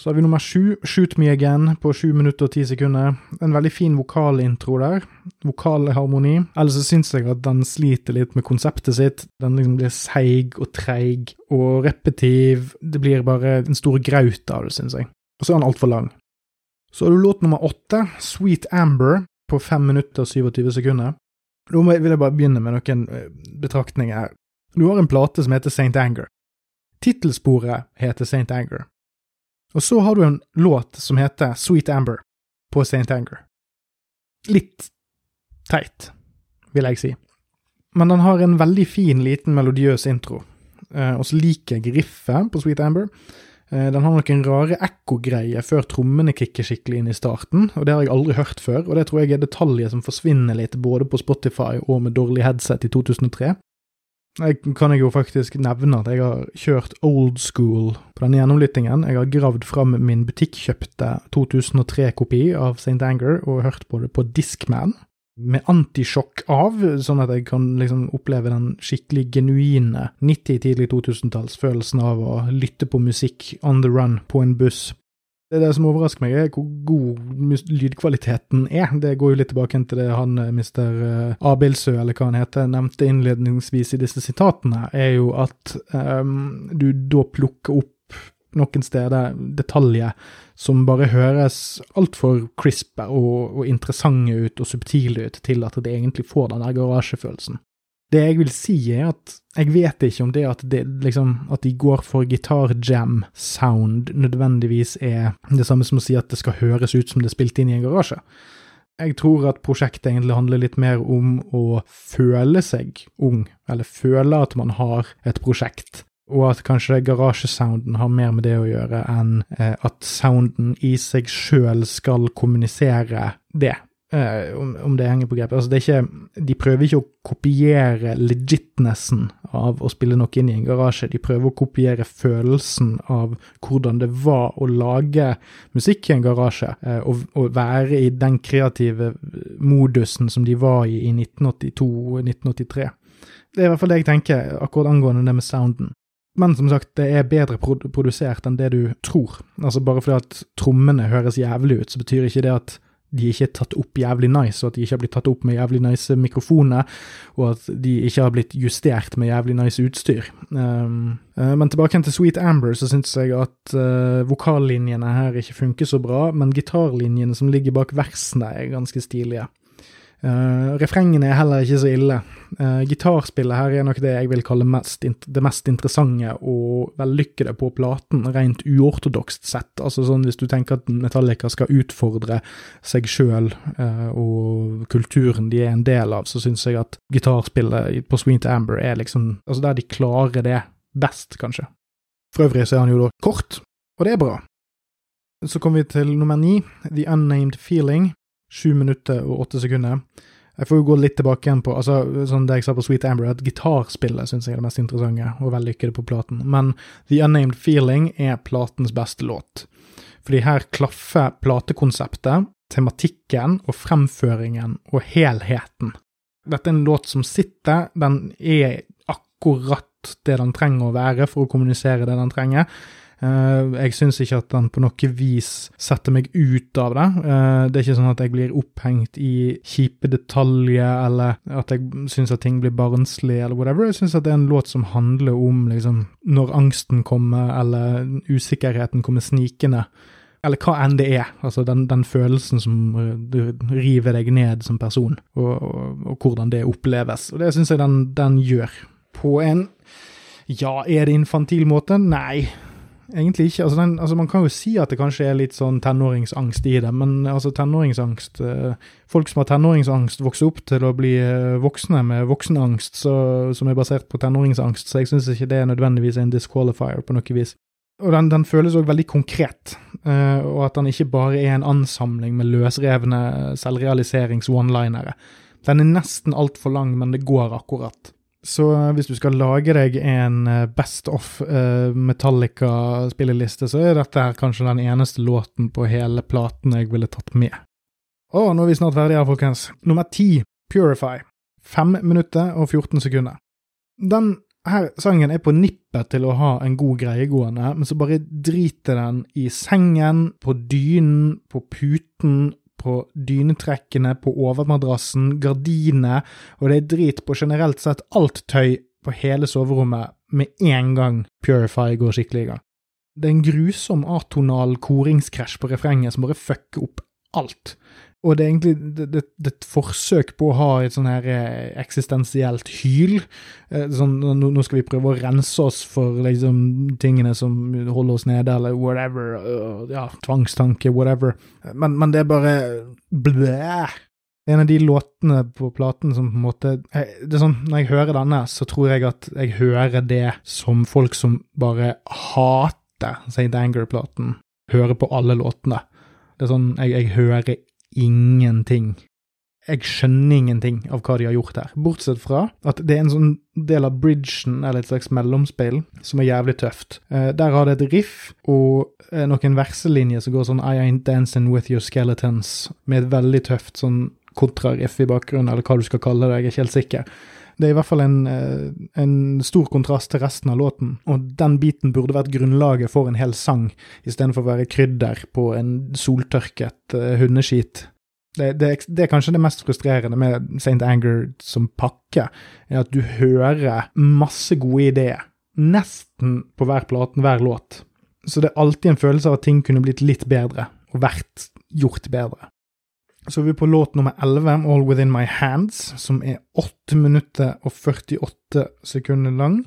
Så har vi nummer sju, Shoot Me Again, på sju minutter og ti sekunder. En veldig fin vokalintro der. Vokalharmoni. Ellers så syns jeg at den sliter litt med konseptet sitt. Den liksom blir seig og treig og repetiv. Det blir bare en stor graut av det, syns jeg. Og så er den altfor lang. Så har du låt nummer åtte, Sweet Amber, på fem minutter og 27 sekunder. Da vil jeg bare begynne med noen eh, betraktninger her. Du har en plate som heter St. Anger. Tittelsporet heter St. Anger. Og så har du en låt som heter Sweet Amber på St. Anger. Litt teit, vil jeg si. Men den har en veldig fin, liten melodiøs intro. Eh, og så liker jeg riffet på Sweet Amber. Eh, den har noen rare ekkogreier før trommene kicker skikkelig inn i starten, og det har jeg aldri hørt før, og det tror jeg er detaljer som forsvinner litt både på Spotify og med dårlig headset i 2003. Jeg kan jeg jo faktisk nevne at jeg har kjørt old school på denne gjennomlyttingen. Jeg har gravd fram min butikkjøpte 2003-kopi av St. Anger og hørt på det på Discman, med antisjokk av, sånn at jeg kan liksom oppleve den skikkelig genuine 90-, tidlig 2000-tallsfølelsen av å lytte på musikk on the run på en buss det, det som overrasker meg, er hvor god lydkvaliteten er. Det går jo litt tilbake til det han eh, mister eh, Abildsø, eller hva han heter, nevnte innledningsvis i disse sitatene, er jo at um, du da plukker opp noen steder detaljer som bare høres altfor crispe og, og interessante ut og subtile ut til at det egentlig får den der garasjefølelsen. Det jeg vil si, er at jeg vet ikke om det at, det, liksom, at de går for gitar-jam-sound nødvendigvis er det samme som å si at det skal høres ut som det er spilt inn i en garasje. Jeg tror at prosjektet egentlig handler litt mer om å føle seg ung, eller føle at man har et prosjekt, og at kanskje garasjesounden har mer med det å gjøre enn eh, at sounden i seg sjøl skal kommunisere det. Uh, om, om, det henger på grepet. Altså, det er ikke, de prøver ikke å kopiere legitnessen av å spille noe inn i en garasje. De prøver å kopiere følelsen av hvordan det var å lage musikk i en garasje, uh, og, og, være i den kreative modusen som de var i i 1982-1983. Det er i hvert fall det jeg tenker akkurat angående det med sounden. Men som sagt, det er bedre produsert enn det du tror. Altså Bare fordi at trommene høres jævlig ut, så betyr ikke det at de ikke er tatt opp jævlig nice, og at de ikke har blitt tatt opp med jævlig nice mikrofoner, og at de ikke har blitt justert med jævlig nice utstyr. Um, uh, men tilbake til Sweet Amber, så syns jeg at uh, vokallinjene her ikke funker så bra, men gitarlinjene som ligger bak versene, er ganske stilige. Uh, refrengene er heller ikke så ille. Uh, gitarspillet her er nok det jeg vil kalle mest, det mest interessante og vellykkede på platen, rent uortodokst sett. Altså sånn Hvis du tenker at Metallica skal utfordre seg sjøl uh, og kulturen de er en del av, så syns jeg at gitarspillet på Sweet Amber er liksom Altså der de klarer det best, kanskje. For øvrig så er han jo da kort, og det er bra. Så kommer vi til nummer ni, The Unnamed Feeling sju minutter og åtte sekunder. Jeg får jo gå litt tilbake igjen på altså, sånn det jeg sa på Sweet Amber, at gitarspillet syns jeg er det mest interessante og vellykkede på platen. Men The Unnamed Feeling er platens beste låt. Fordi her klaffer platekonseptet, tematikken og fremføringen og helheten. Dette er en låt som sitter, den er akkurat det den trenger å være for å kommunisere det den trenger. Eh, jeg syns ikke at den på noe vis setter meg ut av det. Eh, det er ikke sånn at jeg blir opphengt i kjipe detaljer, eller at jeg syns at ting blir barnslig, eller whatever. Jeg syns at det er en låt som handler om liksom når angsten kommer, eller usikkerheten kommer snikende. Eller hva enn det er. Altså den, den følelsen som river deg ned som person, og, og, og hvordan det oppleves. Og det syns jeg den, den gjør. På en ja, er det infantil måte? Nei egentlig ikke. Altså, den, altså, man kan jo si at det kanskje er litt sånn tenåringsangst i det, men altså tenåringsangst eh, Folk som har tenåringsangst, vokser opp til å bli eh, voksne med voksenangst så, som er basert på tenåringsangst, så jeg syns ikke det er nødvendigvis en disqualifier på noe vis. Og den, den føles òg veldig konkret, uh, og at den ikke bare er en ansamling med løsrevne selvrealiserings-one-linere. Den er nesten altfor lang, men det går akkurat. Så eh, hvis du skal lage deg en eh, Best of uh, Metallica-spilleliste, så er dette her kanskje den eneste låten på hele platen jeg ville tatt med. Å, nå er vi snart ferdige her, folkens. Nummer ti, Purify. 5 minutter og 14 sekunder. Den her sangen er på nippet til å ha en god greie gående, men så bare driter den i sengen, på dynen, på puten på dynetrekkene, på overmadrassen, gardinene, og det er drit på generelt sett alt tøy på hele soverommet med en gang Purify går skikkelig i gang. Det er en grusom atonal koringskrasj på refrenget som bare fucker opp alt. Og det er egentlig det, det, det et forsøk på å ha et sånn her eh, eksistensielt hyl. Eh, sånn, nå skal vi prøve å rense oss for liksom tingene som holder oss nede, eller whatever. Uh, ja, tvangstanke, whatever. Men, men det er bare blæ. En av de låtene på platen som på en måte det er sånn, Når jeg hører denne, så tror jeg at jeg hører det som folk som bare hater St. Anger-platen, hører på alle låtene. Det er sånn, jeg, jeg hører ingenting. Jeg skjønner ingenting av hva de har gjort her, bortsett fra at det er en sånn del av bridgen, eller et slags mellomspill, som er jævlig tøft. Eh, der har det et riff og eh, noen verselinjer som går sånn I ain't dancing with your skeletons, med et veldig tøft sånn kontrariff i bakgrunnen, eller hva du skal kalle det, jeg er ikke helt sikker. Det er i hvert fall en, eh, en, stor kontrast til resten av låten, og den biten burde vært grunnlaget for en hel sang, istedenfor å være krydder på en soltørket uh, hundeskit. Det, det, det, er kanskje det mest frustrerende med St. Anger som pakke, er at du hører masse gode ideer, nesten på hver platen, hver låt. Så det er alltid en følelse av at ting kunne blitt litt bedre, og vært gjort bedre. Så er vi på låt nummer 11, All Within My Hands, som er 8 minutter og 48 sekunder lang,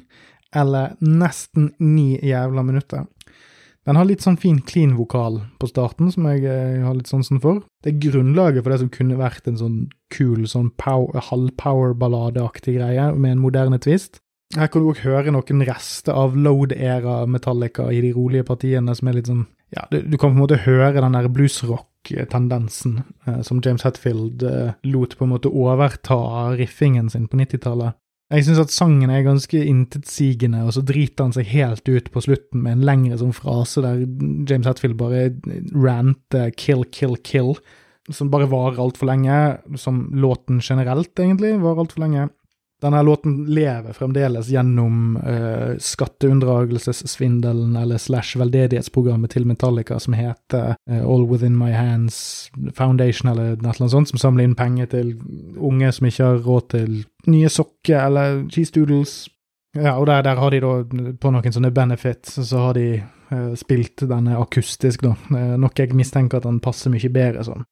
eller nesten 9 jævla minutter. Den har litt sånn fin clean vokal på starten, som jeg eh, har litt sansen for. Det er grunnlaget for det som kunne vært en sånn kul sånn halvpower-balladeaktig greie, med en moderne twist. Her kan du òg høre noen rester av load-era Metallica i de rolige partiene, som er litt sånn Ja, du, du kan på en måte høre den der bluesrock tendensen eh, som James Hetfield eh, lot på en måte overta riffingen sin på 90-tallet. Jeg syns at sangen er ganske intetsigende, og så driter han seg helt ut på slutten med en lengre sånn frase der James Hetfield bare ranter 'kill, kill, kill', som bare varer altfor lenge, som låten generelt, egentlig, varer altfor lenge. Denne låten lever fremdeles gjennom uh, skatteunndragelsessvindelen eller slash veldedighetsprogrammet til Metallica som heter uh, All Within My Hands Foundation eller noe sånt, som samler inn penger til unge som ikke har råd til nye sokker eller cheese doodles. Ja, og der, der har de da, på noen sånne benefits, så har de uh, spilt denne akustisk, da. Noe jeg mistenker at den passer mye bedre sånn.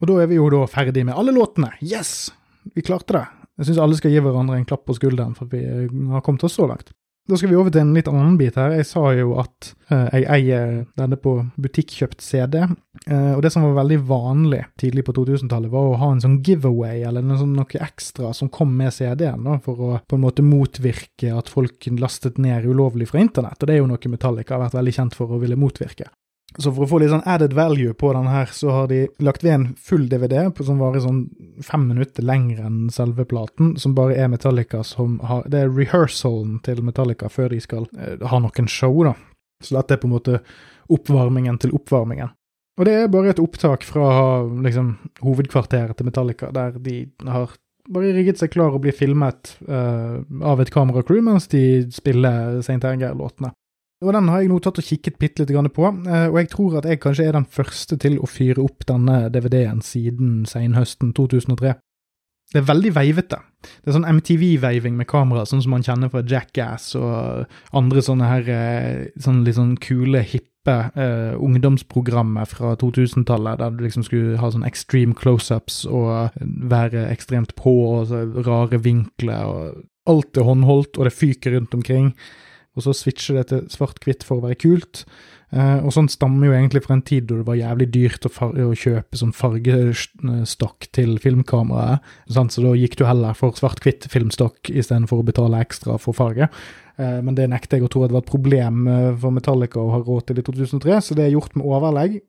Og da er vi jo da ferdig med alle låtene. Yes! Vi klarte det. Jeg syns alle skal gi hverandre en klapp på skulderen for vi har kommet oss så langt. Da skal vi over til en litt annen bit her. Jeg sa jo at uh, jeg eier denne på butikkjøpt CD. Eh, og det som var veldig vanlig tidlig på 2000-tallet, var å ha en sånn giveaway, eller noe, sånn, noe ekstra som kom med CD-en, for å på en måte motvirke at folk lastet ned ulovlig fra internett. Og det er jo noe Metallica har vært veldig kjent for å ville motvirke. Så for å få litt sånn added value på den her, så har de lagt ved en full DVD på, som varer sånn fem minutter lenger enn selve platen, som bare er Metallica som har Det er rehearsalen til Metallica før de skal eh, ha noen show, da. Så dette er på en måte oppvarmingen til oppvarmingen. Og det er bare et opptak fra liksom, hovedkvarteret til Metallica, der de har bare rigget seg klar å bli filmet uh, av et kameracrew mens de spiller St. Anger-låtene. Og Den har jeg nå tatt og kikket bitte litt på, eh, og jeg tror at jeg kanskje er den første til å fyre opp denne DVD-en siden senhøsten 2003. Det er veldig veivete. Det er sånn MTV-veiving med kamera, sånn som man kjenner fra Jackass og andre sånne her eh, sånn litt sånn kule, hippe eh, ungdomsprogrammer fra 2000-tallet, der du liksom skulle ha sånn extreme close-ups og være ekstremt på og rare vinkler og Alt er håndholdt, og det fyker rundt omkring og så switcher det til svart-hvitt for å være kult. Uh, og sånn stammer jo egentlig fra en tid da det var jævlig dyrt å, å kjøpe sånn fargestokk til filmkameraet. Sant? Så da gikk du heller for svart-hvitt filmstokk istedenfor å betale ekstra for farge. Uh, men det nekter jeg å tro at det var et problem uh, for Metallica å ha råd til i 2003, så det er gjort med overlegg.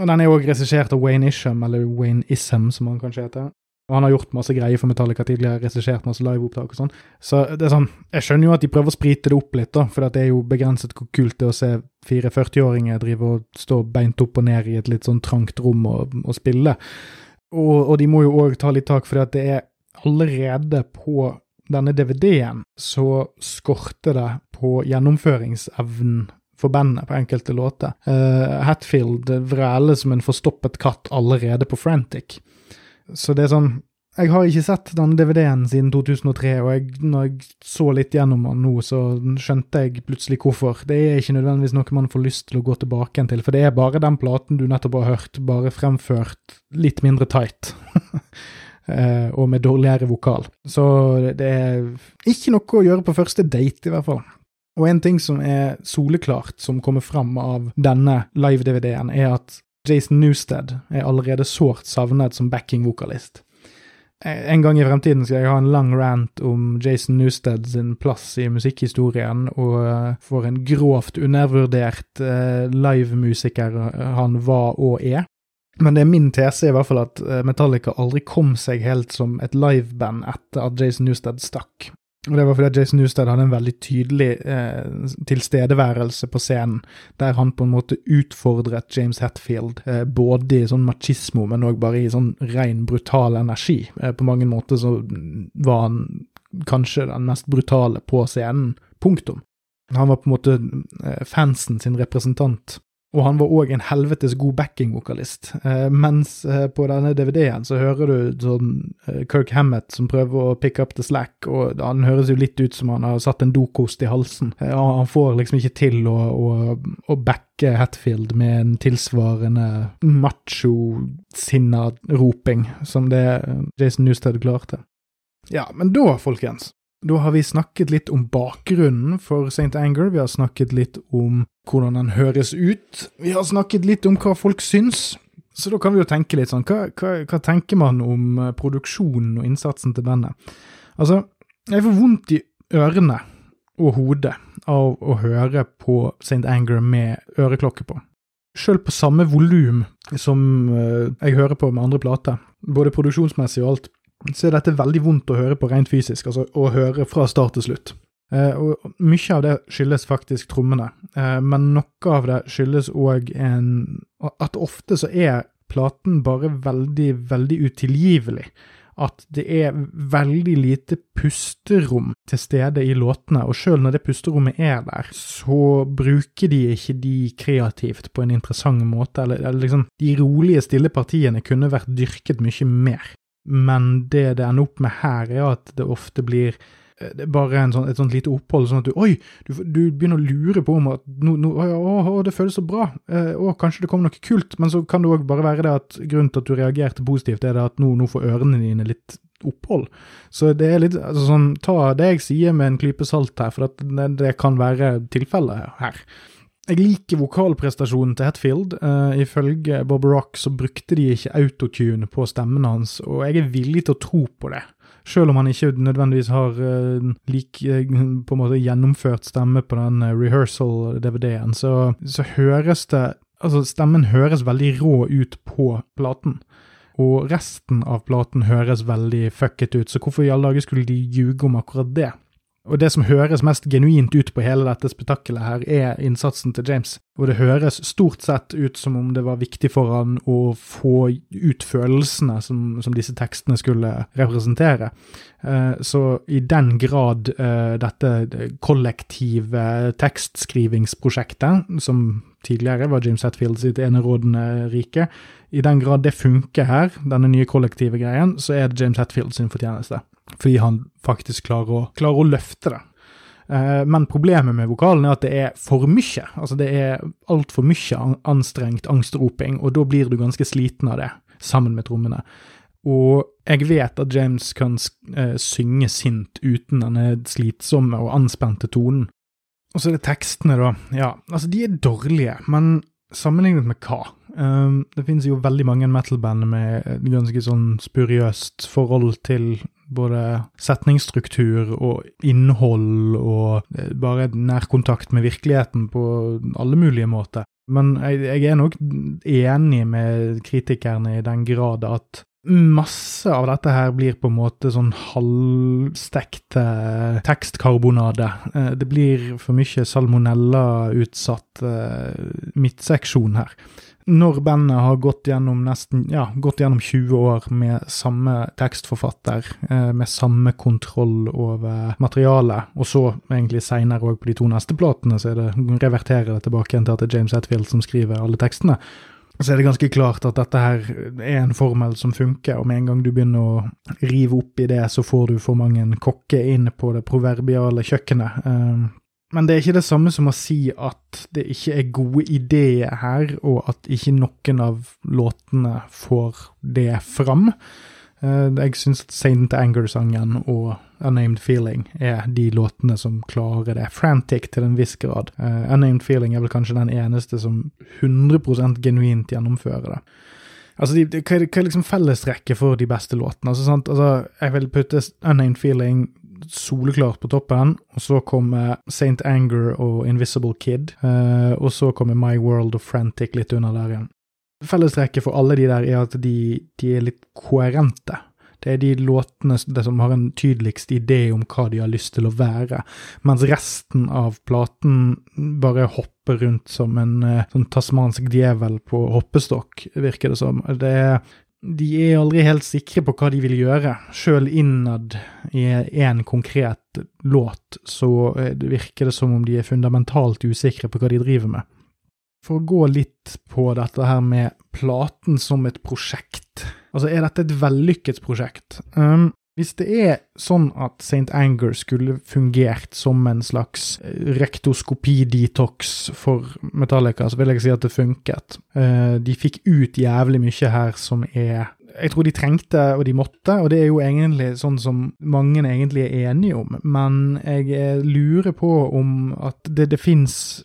Og den er òg regissert av Wayne Isham, eller Wayne Isham som han kanskje heter. Og han har gjort masse greier for Metallica tidligere, regissert masse liveopptak og sånn. Så det er sånn, jeg skjønner jo at de prøver å sprite det opp litt, da, for det er jo begrenset hvor kult det er å se fire 40-åringer drive og stå beint opp og ned i et litt sånn trangt rom og, og spille. Og, og, de må jo òg ta litt tak, for det er allerede på denne DVD-en så skorter det på gjennomføringsevnen for bandet på enkelte låter. Uh, Hatfield vræler som en forstoppet katt allerede på Frantic. Så det er sånn Jeg har ikke sett denne DVD-en siden 2003, og jeg, når jeg så litt gjennom den nå, så skjønte jeg plutselig hvorfor. Det er ikke nødvendigvis noe man får lyst til å gå tilbake igjen til, for det er bare den platen du nettopp har hørt, bare fremført litt mindre tight. Eh, og med dårligere vokal. Så det er ikke noe å gjøre på første date, i hvert fall. Og en ting som er soleklart, som kommer fram av denne live-DVD-en, er at Jason Newsted er allerede sårt savnet som backing-vokalist. En gang i fremtiden skal jeg ha en lang rant om Jason Newsted sin plass i musikkhistorien, og eh, for en grovt undervurdert uh, livemusiker han var og er. Men det er min tese i hvert fall at eh, Metallica aldri kom seg helt som et liveband etter at Jason Newsted stakk. Og Det var fordi Jason Newsted hadde en veldig tydelig eh, tilstedeværelse på scenen, der han på en måte utfordret James Hetfield, eh, både i sånn machismo, men òg bare i sånn ren brutal energi. Eh, på mange måter så var han kanskje den mest brutale på scenen. Punktum. Han var på en måte eh, fansen sin representant. Og han var òg en helvetes god backingvokalist. Eh, mens eh, på denne DVD-en så hører du sånn eh, Kirk Hammett som prøver å pick up the slack, og han høres jo litt ut som han har satt en dokost i halsen. Eh, han får liksom ikke til å, å, å backe Hatfield med en tilsvarende macho-sinna roping som det Jason Newsted klarte. Ja, men da, folkens, da har vi snakket litt om bakgrunnen for St. Anger, vi har snakket litt om hvordan den høres ut, vi har snakket litt om hva folk syns. Så da kan vi jo tenke litt sånn, hva, hva, hva tenker man om eh, produksjonen og innsatsen til bandet? Altså, jeg får vondt i ørene og hodet av å høre på St. Anger med øreklokke på. Sjøl på samme volum som eh, jeg hører på med andre plater, både produksjonsmessig og alt, så er dette veldig vondt å høre på rent fysisk, altså å høre fra start til slutt. Eh, og mye av det skyldes faktisk trommene, eh, men noe av det skyldes òg at ofte så er platen bare veldig, veldig utilgivelig. at det er veldig lite pusterom til stede i låtene, og sjøl når det pusterommet er der, så bruker de ikke de kreativt på en interessant måte, eller, eller liksom De rolige, stille partiene kunne vært dyrket mye mer, men det det ender opp med her, er at det ofte blir Eh, det bare sånn, et sånt lite opphold, sånn at du Oi! Du, du begynner å lure på om at no, no, å, å, det føles så bra. Eh, å, kanskje det kommer noe kult. Men så kan det òg bare være det at grunnen til at du reagerte positivt, er det at nå, nå får ørene dine litt opphold. Så det er litt altså sånn Ta det jeg sier med en klype salt her, for det, det, kan være tilfellet her. Jeg liker vokalprestasjonen til Hetfield. Uh, ifølge Bob Rock så brukte de ikke autotune på stemmen hans, og jeg er villig til å tro på det. Selv om han ikke nødvendigvis har uh, lik, uh, på en måte gjennomført stemme på den uh, rehearsal-DVD-en, så, så, høres det Altså, stemmen høres veldig rå ut på platen. Og resten av platen høres veldig fucket ut, så hvorfor i alle dager skulle de ljuge om akkurat det? Og det som høres mest genuint ut på hele dette spetakkelet her, er innsatsen til James. Og det høres stort sett ut som om det var viktig for han å få ut følelsene som, som disse tekstene skulle representere. Uh, så i den grad uh, dette kollektive tekstskrivingsprosjektet, som tidligere var James Hetfield sitt enerådende rike, i den grad det funker her, denne nye kollektive greien, så er det James Hetfield sin fortjeneste fordi han faktisk klarer å, klarer å løfte det. Eh, men problemet med vokalen er at det er for mye. Altså det er altfor mye anstrengt angstroping, og da blir du ganske sliten av det, sammen med trommene. Og jeg vet at James kan eh, synge sint uten denne slitsomme og anspente tonen. Og så er det tekstene, da. Ja, altså, de er dårlige, men sammenlignet med hva? Um, det finnes jo veldig mange metal-band med ganske sånn spuriøst forhold til både setningsstruktur og innhold og eh, bare nærkontakt med virkeligheten på alle mulige måter. Men jeg, jeg er nok enig med kritikerne i den grad at masse av dette her blir på en måte sånn halvstekte tekstkarbonade. Eh, det blir for mye salmonella-utsatt eh, midtseksjon her når bandet har gått gjennom nesten ja, gått gjennom 20 år med samme tekstforfatter, eh, med samme kontroll over materialet, og så egentlig seinere òg på de to neste platene, så det reverterer det tilbake til at det er James Hetfield som skriver alle tekstene, så er det ganske klart at dette her er en formel som funker, og med en gang du begynner å rive opp i det, så får du for mange kokker inn på det proverbiale kjøkkenet. Eh, men det er ikke det samme som å si at det ikke er gode ideer her, og at ikke noen av låtene får det fram. Eh, jeg syns at Saint Anger-sangen og Unnamed Feeling er de låtene som klarer det. Frantic til en viss grad. Unnamed Feeling er vel kanskje den eneste som 100% genuint gjennomfører det. Altså, de, de, hva, er, liksom fellestrekket for de beste låtene? Altså, altså, jeg vil putte Unnamed Feeling soleklart på toppen. Og så kommer Saint Anger og Invisible Kid. Uh, og så kommer My World og Frantic litt under der igjen. Fellestrekket for alle de der er at de, de er litt koherente. Det er de låtene som har en tydeligst idé om hva de har lyst til å være, mens resten av platen bare hopper rundt som en uh, sånn tasmansk djevel på hoppestokk, virker det som. Det er de er aldri helt sikre på hva de vil gjøre. Sjøl innad i en konkret låt så eh, virker det som om de er fundamentalt usikre på hva de driver med. For å gå litt på dette her med platen som et prosjekt. Altså, er dette et vellykket prosjekt? Um, hvis det er sånn at St. Anger skulle fungert som en slags eh, rektoskopi-detox for Metallica, så vil jeg si at det funket. Eh, de fikk ut jævlig mye her som er jeg tror de trengte, og de måtte, og det er jo egentlig sånn som mange egentlig er enige om, men jeg eh, lurer på om at det, det fins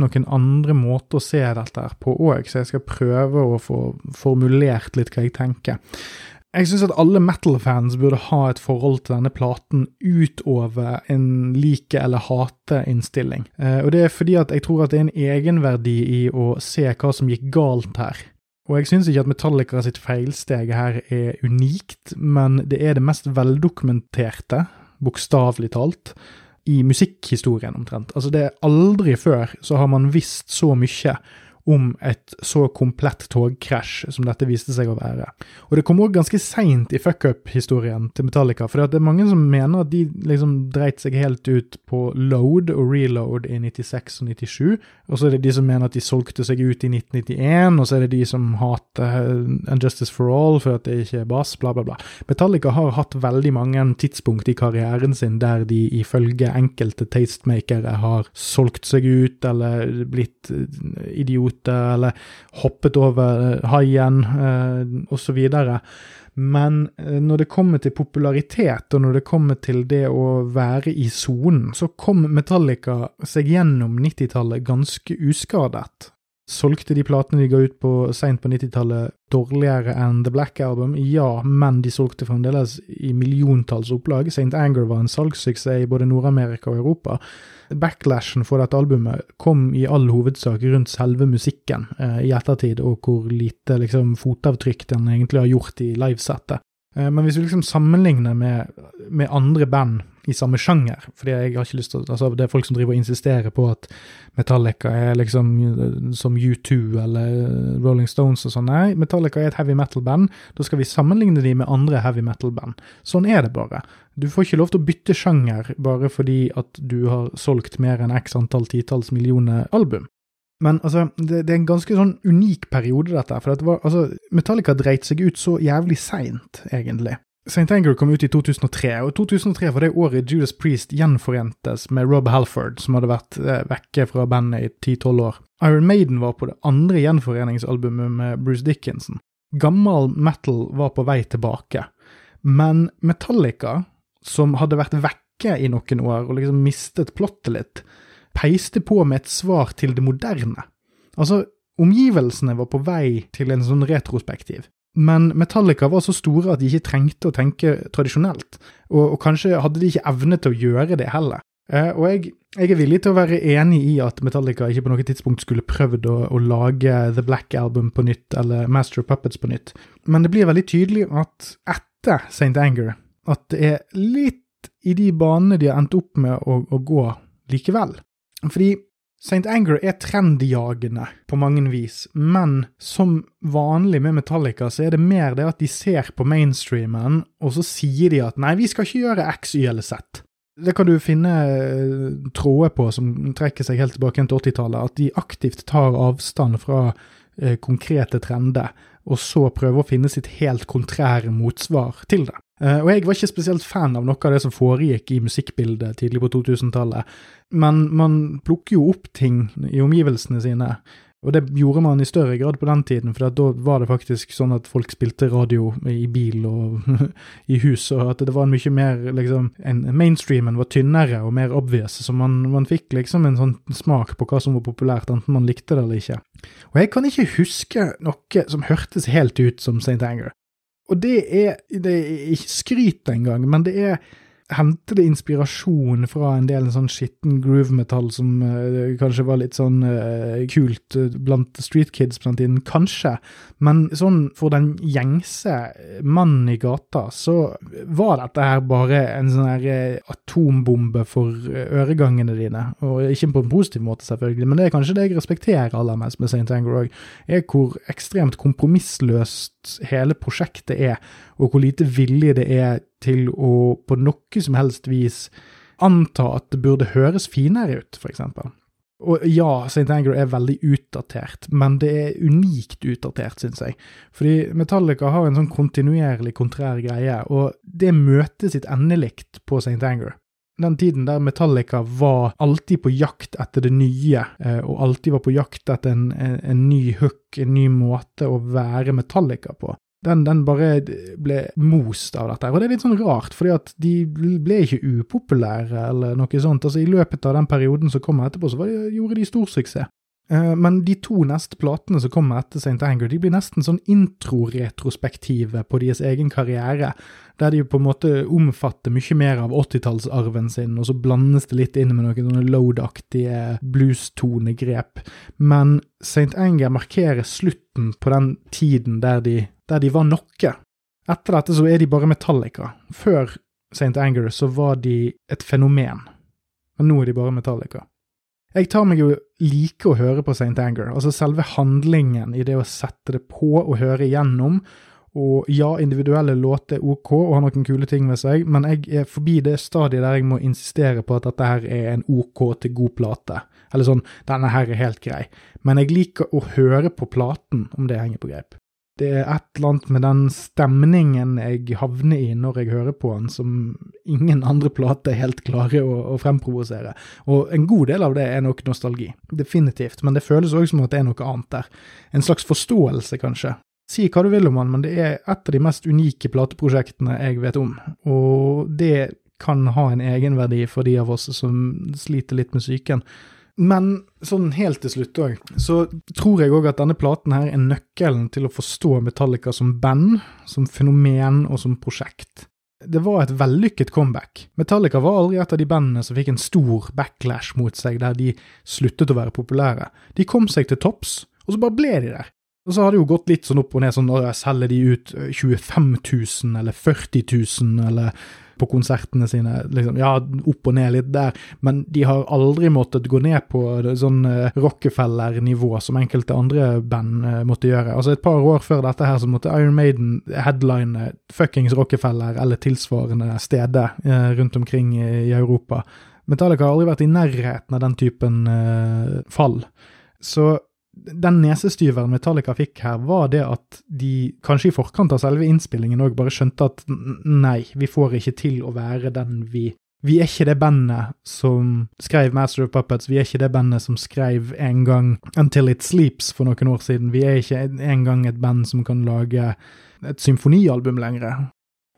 noen andre måter å se dette på òg, så jeg skal prøve å få formulert litt hva jeg tenker. Jeg syns at alle metal-fans burde ha et forhold til denne platen utover en like- eller hate-innstilling. Eh, og det er fordi at jeg tror at det er en egenverdi i å se hva som gikk galt her. Og jeg syns ikke at Metallica sitt feilsteg her er unikt, men det er det mest veldokumenterte, bokstavelig talt, i musikkhistorien omtrent. Altså, det er aldri før så har man visst så mye om et så komplett togkrasj som dette viste seg å være. Og det kom òg ganske seint i fuckup-historien til Metallica, for det er mange som mener at de liksom dreit seg helt ut på load og reload i 96 og 97, og så er det de som mener at de solgte seg ut i 1991, og så er det de som hater Unjustice for All for at det ikke er bass, bla, bla, bla. Metallica har hatt veldig mange tidspunkt i karrieren sin der de ifølge enkelte tastemakere har solgt seg ut eller blitt idioter idioter, eller hoppet over eh, haien, eh, osv. Men eh, når det kommer til popularitet, og når det kommer til det å være i sonen, så kom Metallica seg gjennom 90-tallet ganske uskadet. Solgte de platene de ga ut på seint på 90-tallet dårligere enn The Black Album? Ja, men de solgte fremdeles i milliontalls opplag. St. Anger var en salgssuksess i både Nord-Amerika og Europa. Backlashen for dette albumet kom i all hovedsak rundt selve musikken eh, i ettertid, og hvor lite liksom, fotavtrykk den egentlig har gjort i livesettet. Eh, men hvis vi liksom sammenligner med, med andre band i samme sjanger. Fordi jeg har ikke lyst til altså Det er folk som driver og insisterer på at Metallica er liksom eh, som U2 eller Rolling Stones og sånn. Nei, Metallica er et heavy metal-band. Da skal vi sammenligne de med andre heavy metal-band. Sånn er det bare. Du får ikke lov til å bytte sjanger bare fordi at du har solgt mer enn x antall titalls millioner album. Men altså, det, det, er en ganske sånn unik periode, dette. For det var, altså, Metallica dreit seg ut så jævlig seint, egentlig. St. Anger kom ut i 2003, og 2003 var det året Judas Priest gjenforentes med Rob Halford, som hadde vært eh, vekke fra bandet i 10-12 år. Iron Maiden var på det andre gjenforeningsalbumet med Bruce Dickinson. Gammel metal var på vei tilbake, men Metallica, som hadde vært vekke i noen år og liksom mistet plottet litt, peiste på med et svar til det moderne. Altså, omgivelsene var på vei til en sånn retrospektiv. Men Metallica var så store at de ikke trengte å tenke tradisjonelt, og, og kanskje hadde de ikke evne til å gjøre det heller. Eh, og jeg, jeg, er villig til å være enig i at Metallica ikke på noe tidspunkt skulle prøvd å, å, lage The Black Album på nytt, eller Master of Puppets på nytt, men det blir veldig tydelig at etter St. Anger, at det er litt i de banene de har endt opp med å, å gå likevel. Fordi St. Anger er trendjagende på mange vis, men som vanlig med Metallica, så er det mer det at de ser på mainstreamen, og så sier de at nei, vi skal ikke gjøre X, Y eller Z. Det kan du finne eh, tråder på som trekker seg helt tilbake til 80-tallet, at de aktivt tar avstand fra eh, konkrete trender, og så prøver å finne sitt helt kontrære motsvar til det. Eh, og jeg var ikke spesielt fan av noe av det som foregikk i musikkbildet tidlig på 2000-tallet, men man plukker jo opp ting i omgivelsene sine. Og det gjorde man i større grad på den tiden, for da var det faktisk sånn at folk spilte radio i bil og i hus, og at det var mye mer liksom en, Mainstreamen var tynnere og mer obvious, så man, man, fikk liksom en sånn smak på hva som var populært, enten man likte det eller ikke. Og jeg kan ikke huske noe som hørtes helt ut som St. Anger. Og det er, det er ikke skryt engang, men det er henter det inspirasjon fra en del sånn skitten groove-metall som uh, kanskje var litt sånn uh, kult uh, blant street kids på den tiden? Kanskje. Men sånn for den gjengse mannen i gata, så var dette her bare en sånn her atombombe for øregangene dine. Og ikke på en positiv måte, selvfølgelig, men det er kanskje det jeg respekterer aller mest med St. Anger òg, er hvor ekstremt kompromissløst hele prosjektet er, og hvor lite vilje det er til å på noe som helst vis anta at det burde høres finere ut, f.eks. Og ja, St. Anger er veldig utdatert, men det er unikt utdatert, syns jeg. Fordi Metallica har en sånn kontinuerlig kontrær greie, og det møter sitt endelikt på St. Anger. Den tiden der Metallica var alltid på jakt etter det nye, eh, og alltid var på jakt etter en, en, en ny hook, en ny måte å være Metallica på den, den, bare ble most av dette. Og det er litt sånn rart, fordi at de ble ikke upopulære eller noe sånt. Altså I løpet av den perioden som kom etterpå, så det, gjorde de stor suksess. Eh, men de to neste platene som kommer etter St. Anger, de blir nesten sånn intro-retrospektive på deres egen karriere, der de på en måte omfatter mye mer av 80-tallsarven sin, og så blandes det litt inn med noen sånne load-aktige blues-tonegrep. Men St. Anger markerer slutten på den tiden der de der de var noe. Etter dette så er de bare Metallica. Før St. Anger så var de et fenomen, men nå er de bare Metallica. Jeg tar meg jo like å høre på St. Anger, altså selve handlingen i det å sette det på og høre igjennom. Og ja, individuelle låter er ok og har noen kule ting ved seg, men jeg er forbi det stadiet der jeg må insistere på at dette her er en ok til god plate. Eller sånn, denne her er helt grei. Men jeg liker å høre på platen, om det henger på greip. Det er et eller annet med den stemningen jeg havner i når jeg hører på den, som ingen andre plater helt klarer å, å fremprovosere. Og en god del av det er nok nostalgi, definitivt, men det føles òg som at det er noe annet der. En slags forståelse, kanskje. Si hva du vil om den, men det er et av de mest unike plateprosjektene jeg vet om, og det kan ha en egenverdi for de av oss som sliter litt med psyken. Men sånn helt til slutt òg, så tror jeg òg at denne platen her er nøkkelen til å forstå Metallica som band, som fenomen og som prosjekt. Det var et vellykket comeback. Metallica var aldri et av de bandene som fikk en stor backlash mot seg der de sluttet å være populære. De kom seg til topps, og så bare ble de der. Og så har det jo gått litt sånn opp og ned, sånn å, selger de ut 25 000 eller 40 000 eller på konsertene sine. Liksom, ja, opp og ned litt der, men de har aldri måttet gå ned på sånn uh, Rockefeller-nivå som enkelte andre band uh, måtte gjøre. Altså Et par år før dette her så måtte Iron Maiden headline fuckings Rockefeller eller tilsvarende steder rundt omkring i Europa. Metallica har aldri vært i nærheten av den typen fall. Så den nesestyveren Metallica fikk her, var det at de kanskje i forkant av selve innspillingen òg bare skjønte at nei, vi får ikke til å være den vi Vi er ikke det bandet som skrev Master of Puppets, vi er ikke det bandet som skrev en gang Until It Sleeps for noen år siden, vi er ikke engang et band som kan lage et symfonialbum lenger.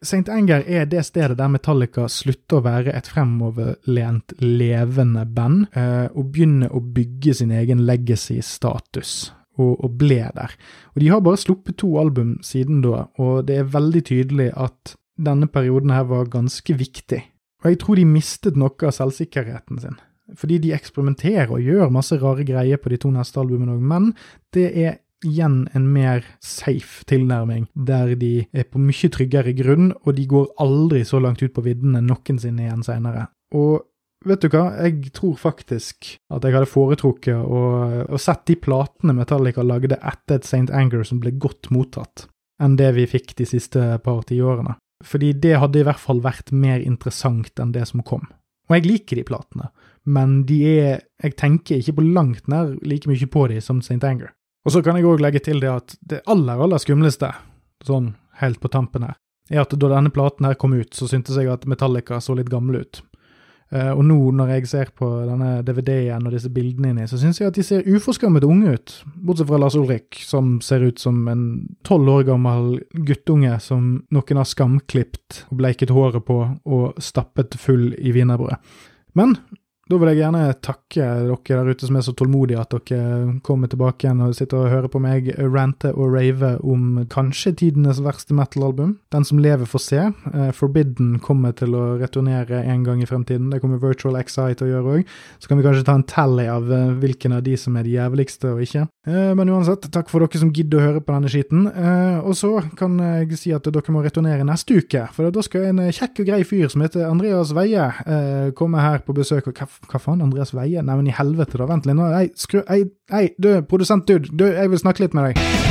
St. Anger er det stedet der Metallica slutter å være et fremoverlent, levende band, eh, og begynner å bygge sin egen legacy-status. Og, og, ble der. Og De har bare sluppet to album siden da, og det er veldig tydelig at denne perioden her var ganske viktig. Og jeg tror de mistet noe av selvsikkerheten sin. Fordi de eksperimenterer og gjør masse rare greier på de to neste albumene òg, men det er igjen en mer safe tilnærming, der de er på mye tryggere grunn, og de går aldri så langt ut på viddene noensinne igjen seinere. Og vet du hva, jeg tror faktisk at jeg hadde foretrukket å, å sett de platene Metallica lagde etter et St. Anger som ble godt mottatt, enn det vi fikk de siste par tiårene. Fordi det hadde i hvert fall vært mer interessant enn det som kom. Og jeg liker de platene, men de er Jeg tenker ikke på langt nær like mye på de som St. Anger. Og så kan jeg òg legge til det at det aller, aller skumleste, sånn helt på tampen her, er at da denne platen her kom ut, så syntes jeg at Metallica så litt gammel ut. Uh, og nå når jeg ser på denne DVD-en og disse bildene inni, så syns jeg at de ser uforskammet unge ut. Bortsett fra Lars Ulrik, som ser ut som en tolv år gammel guttunge som noen har skamklipt og bleiket håret på og stappet full i wienerbrød. Men da vil jeg gjerne takke dere der ute som er så tålmodige at dere kommer tilbake igjen og sitter og hører på meg rante og rave om kanskje tidenes verste metal-album. Den som lever, får se. Uh, Forbidden kommer til å returnere en gang i fremtiden. Det kommer Virtual Excite til å gjøre òg. Så kan vi kanskje ta en tally av uh, hvilken av de som er de jævligste og ikke. Uh, men uansett, takk for dere som gidder å høre på denne skiten. og så kan jeg si at dere må returnere neste uke, for da skal en kjekk og grei fyr som heter Andreas Veie komme her på besøk. og hva faen, Andreas Veie? Nei, men i helvete, da. Vent litt nå. Hei, skru Hei, hei, du, produsent dude. Du, jeg vil snakke litt med deg.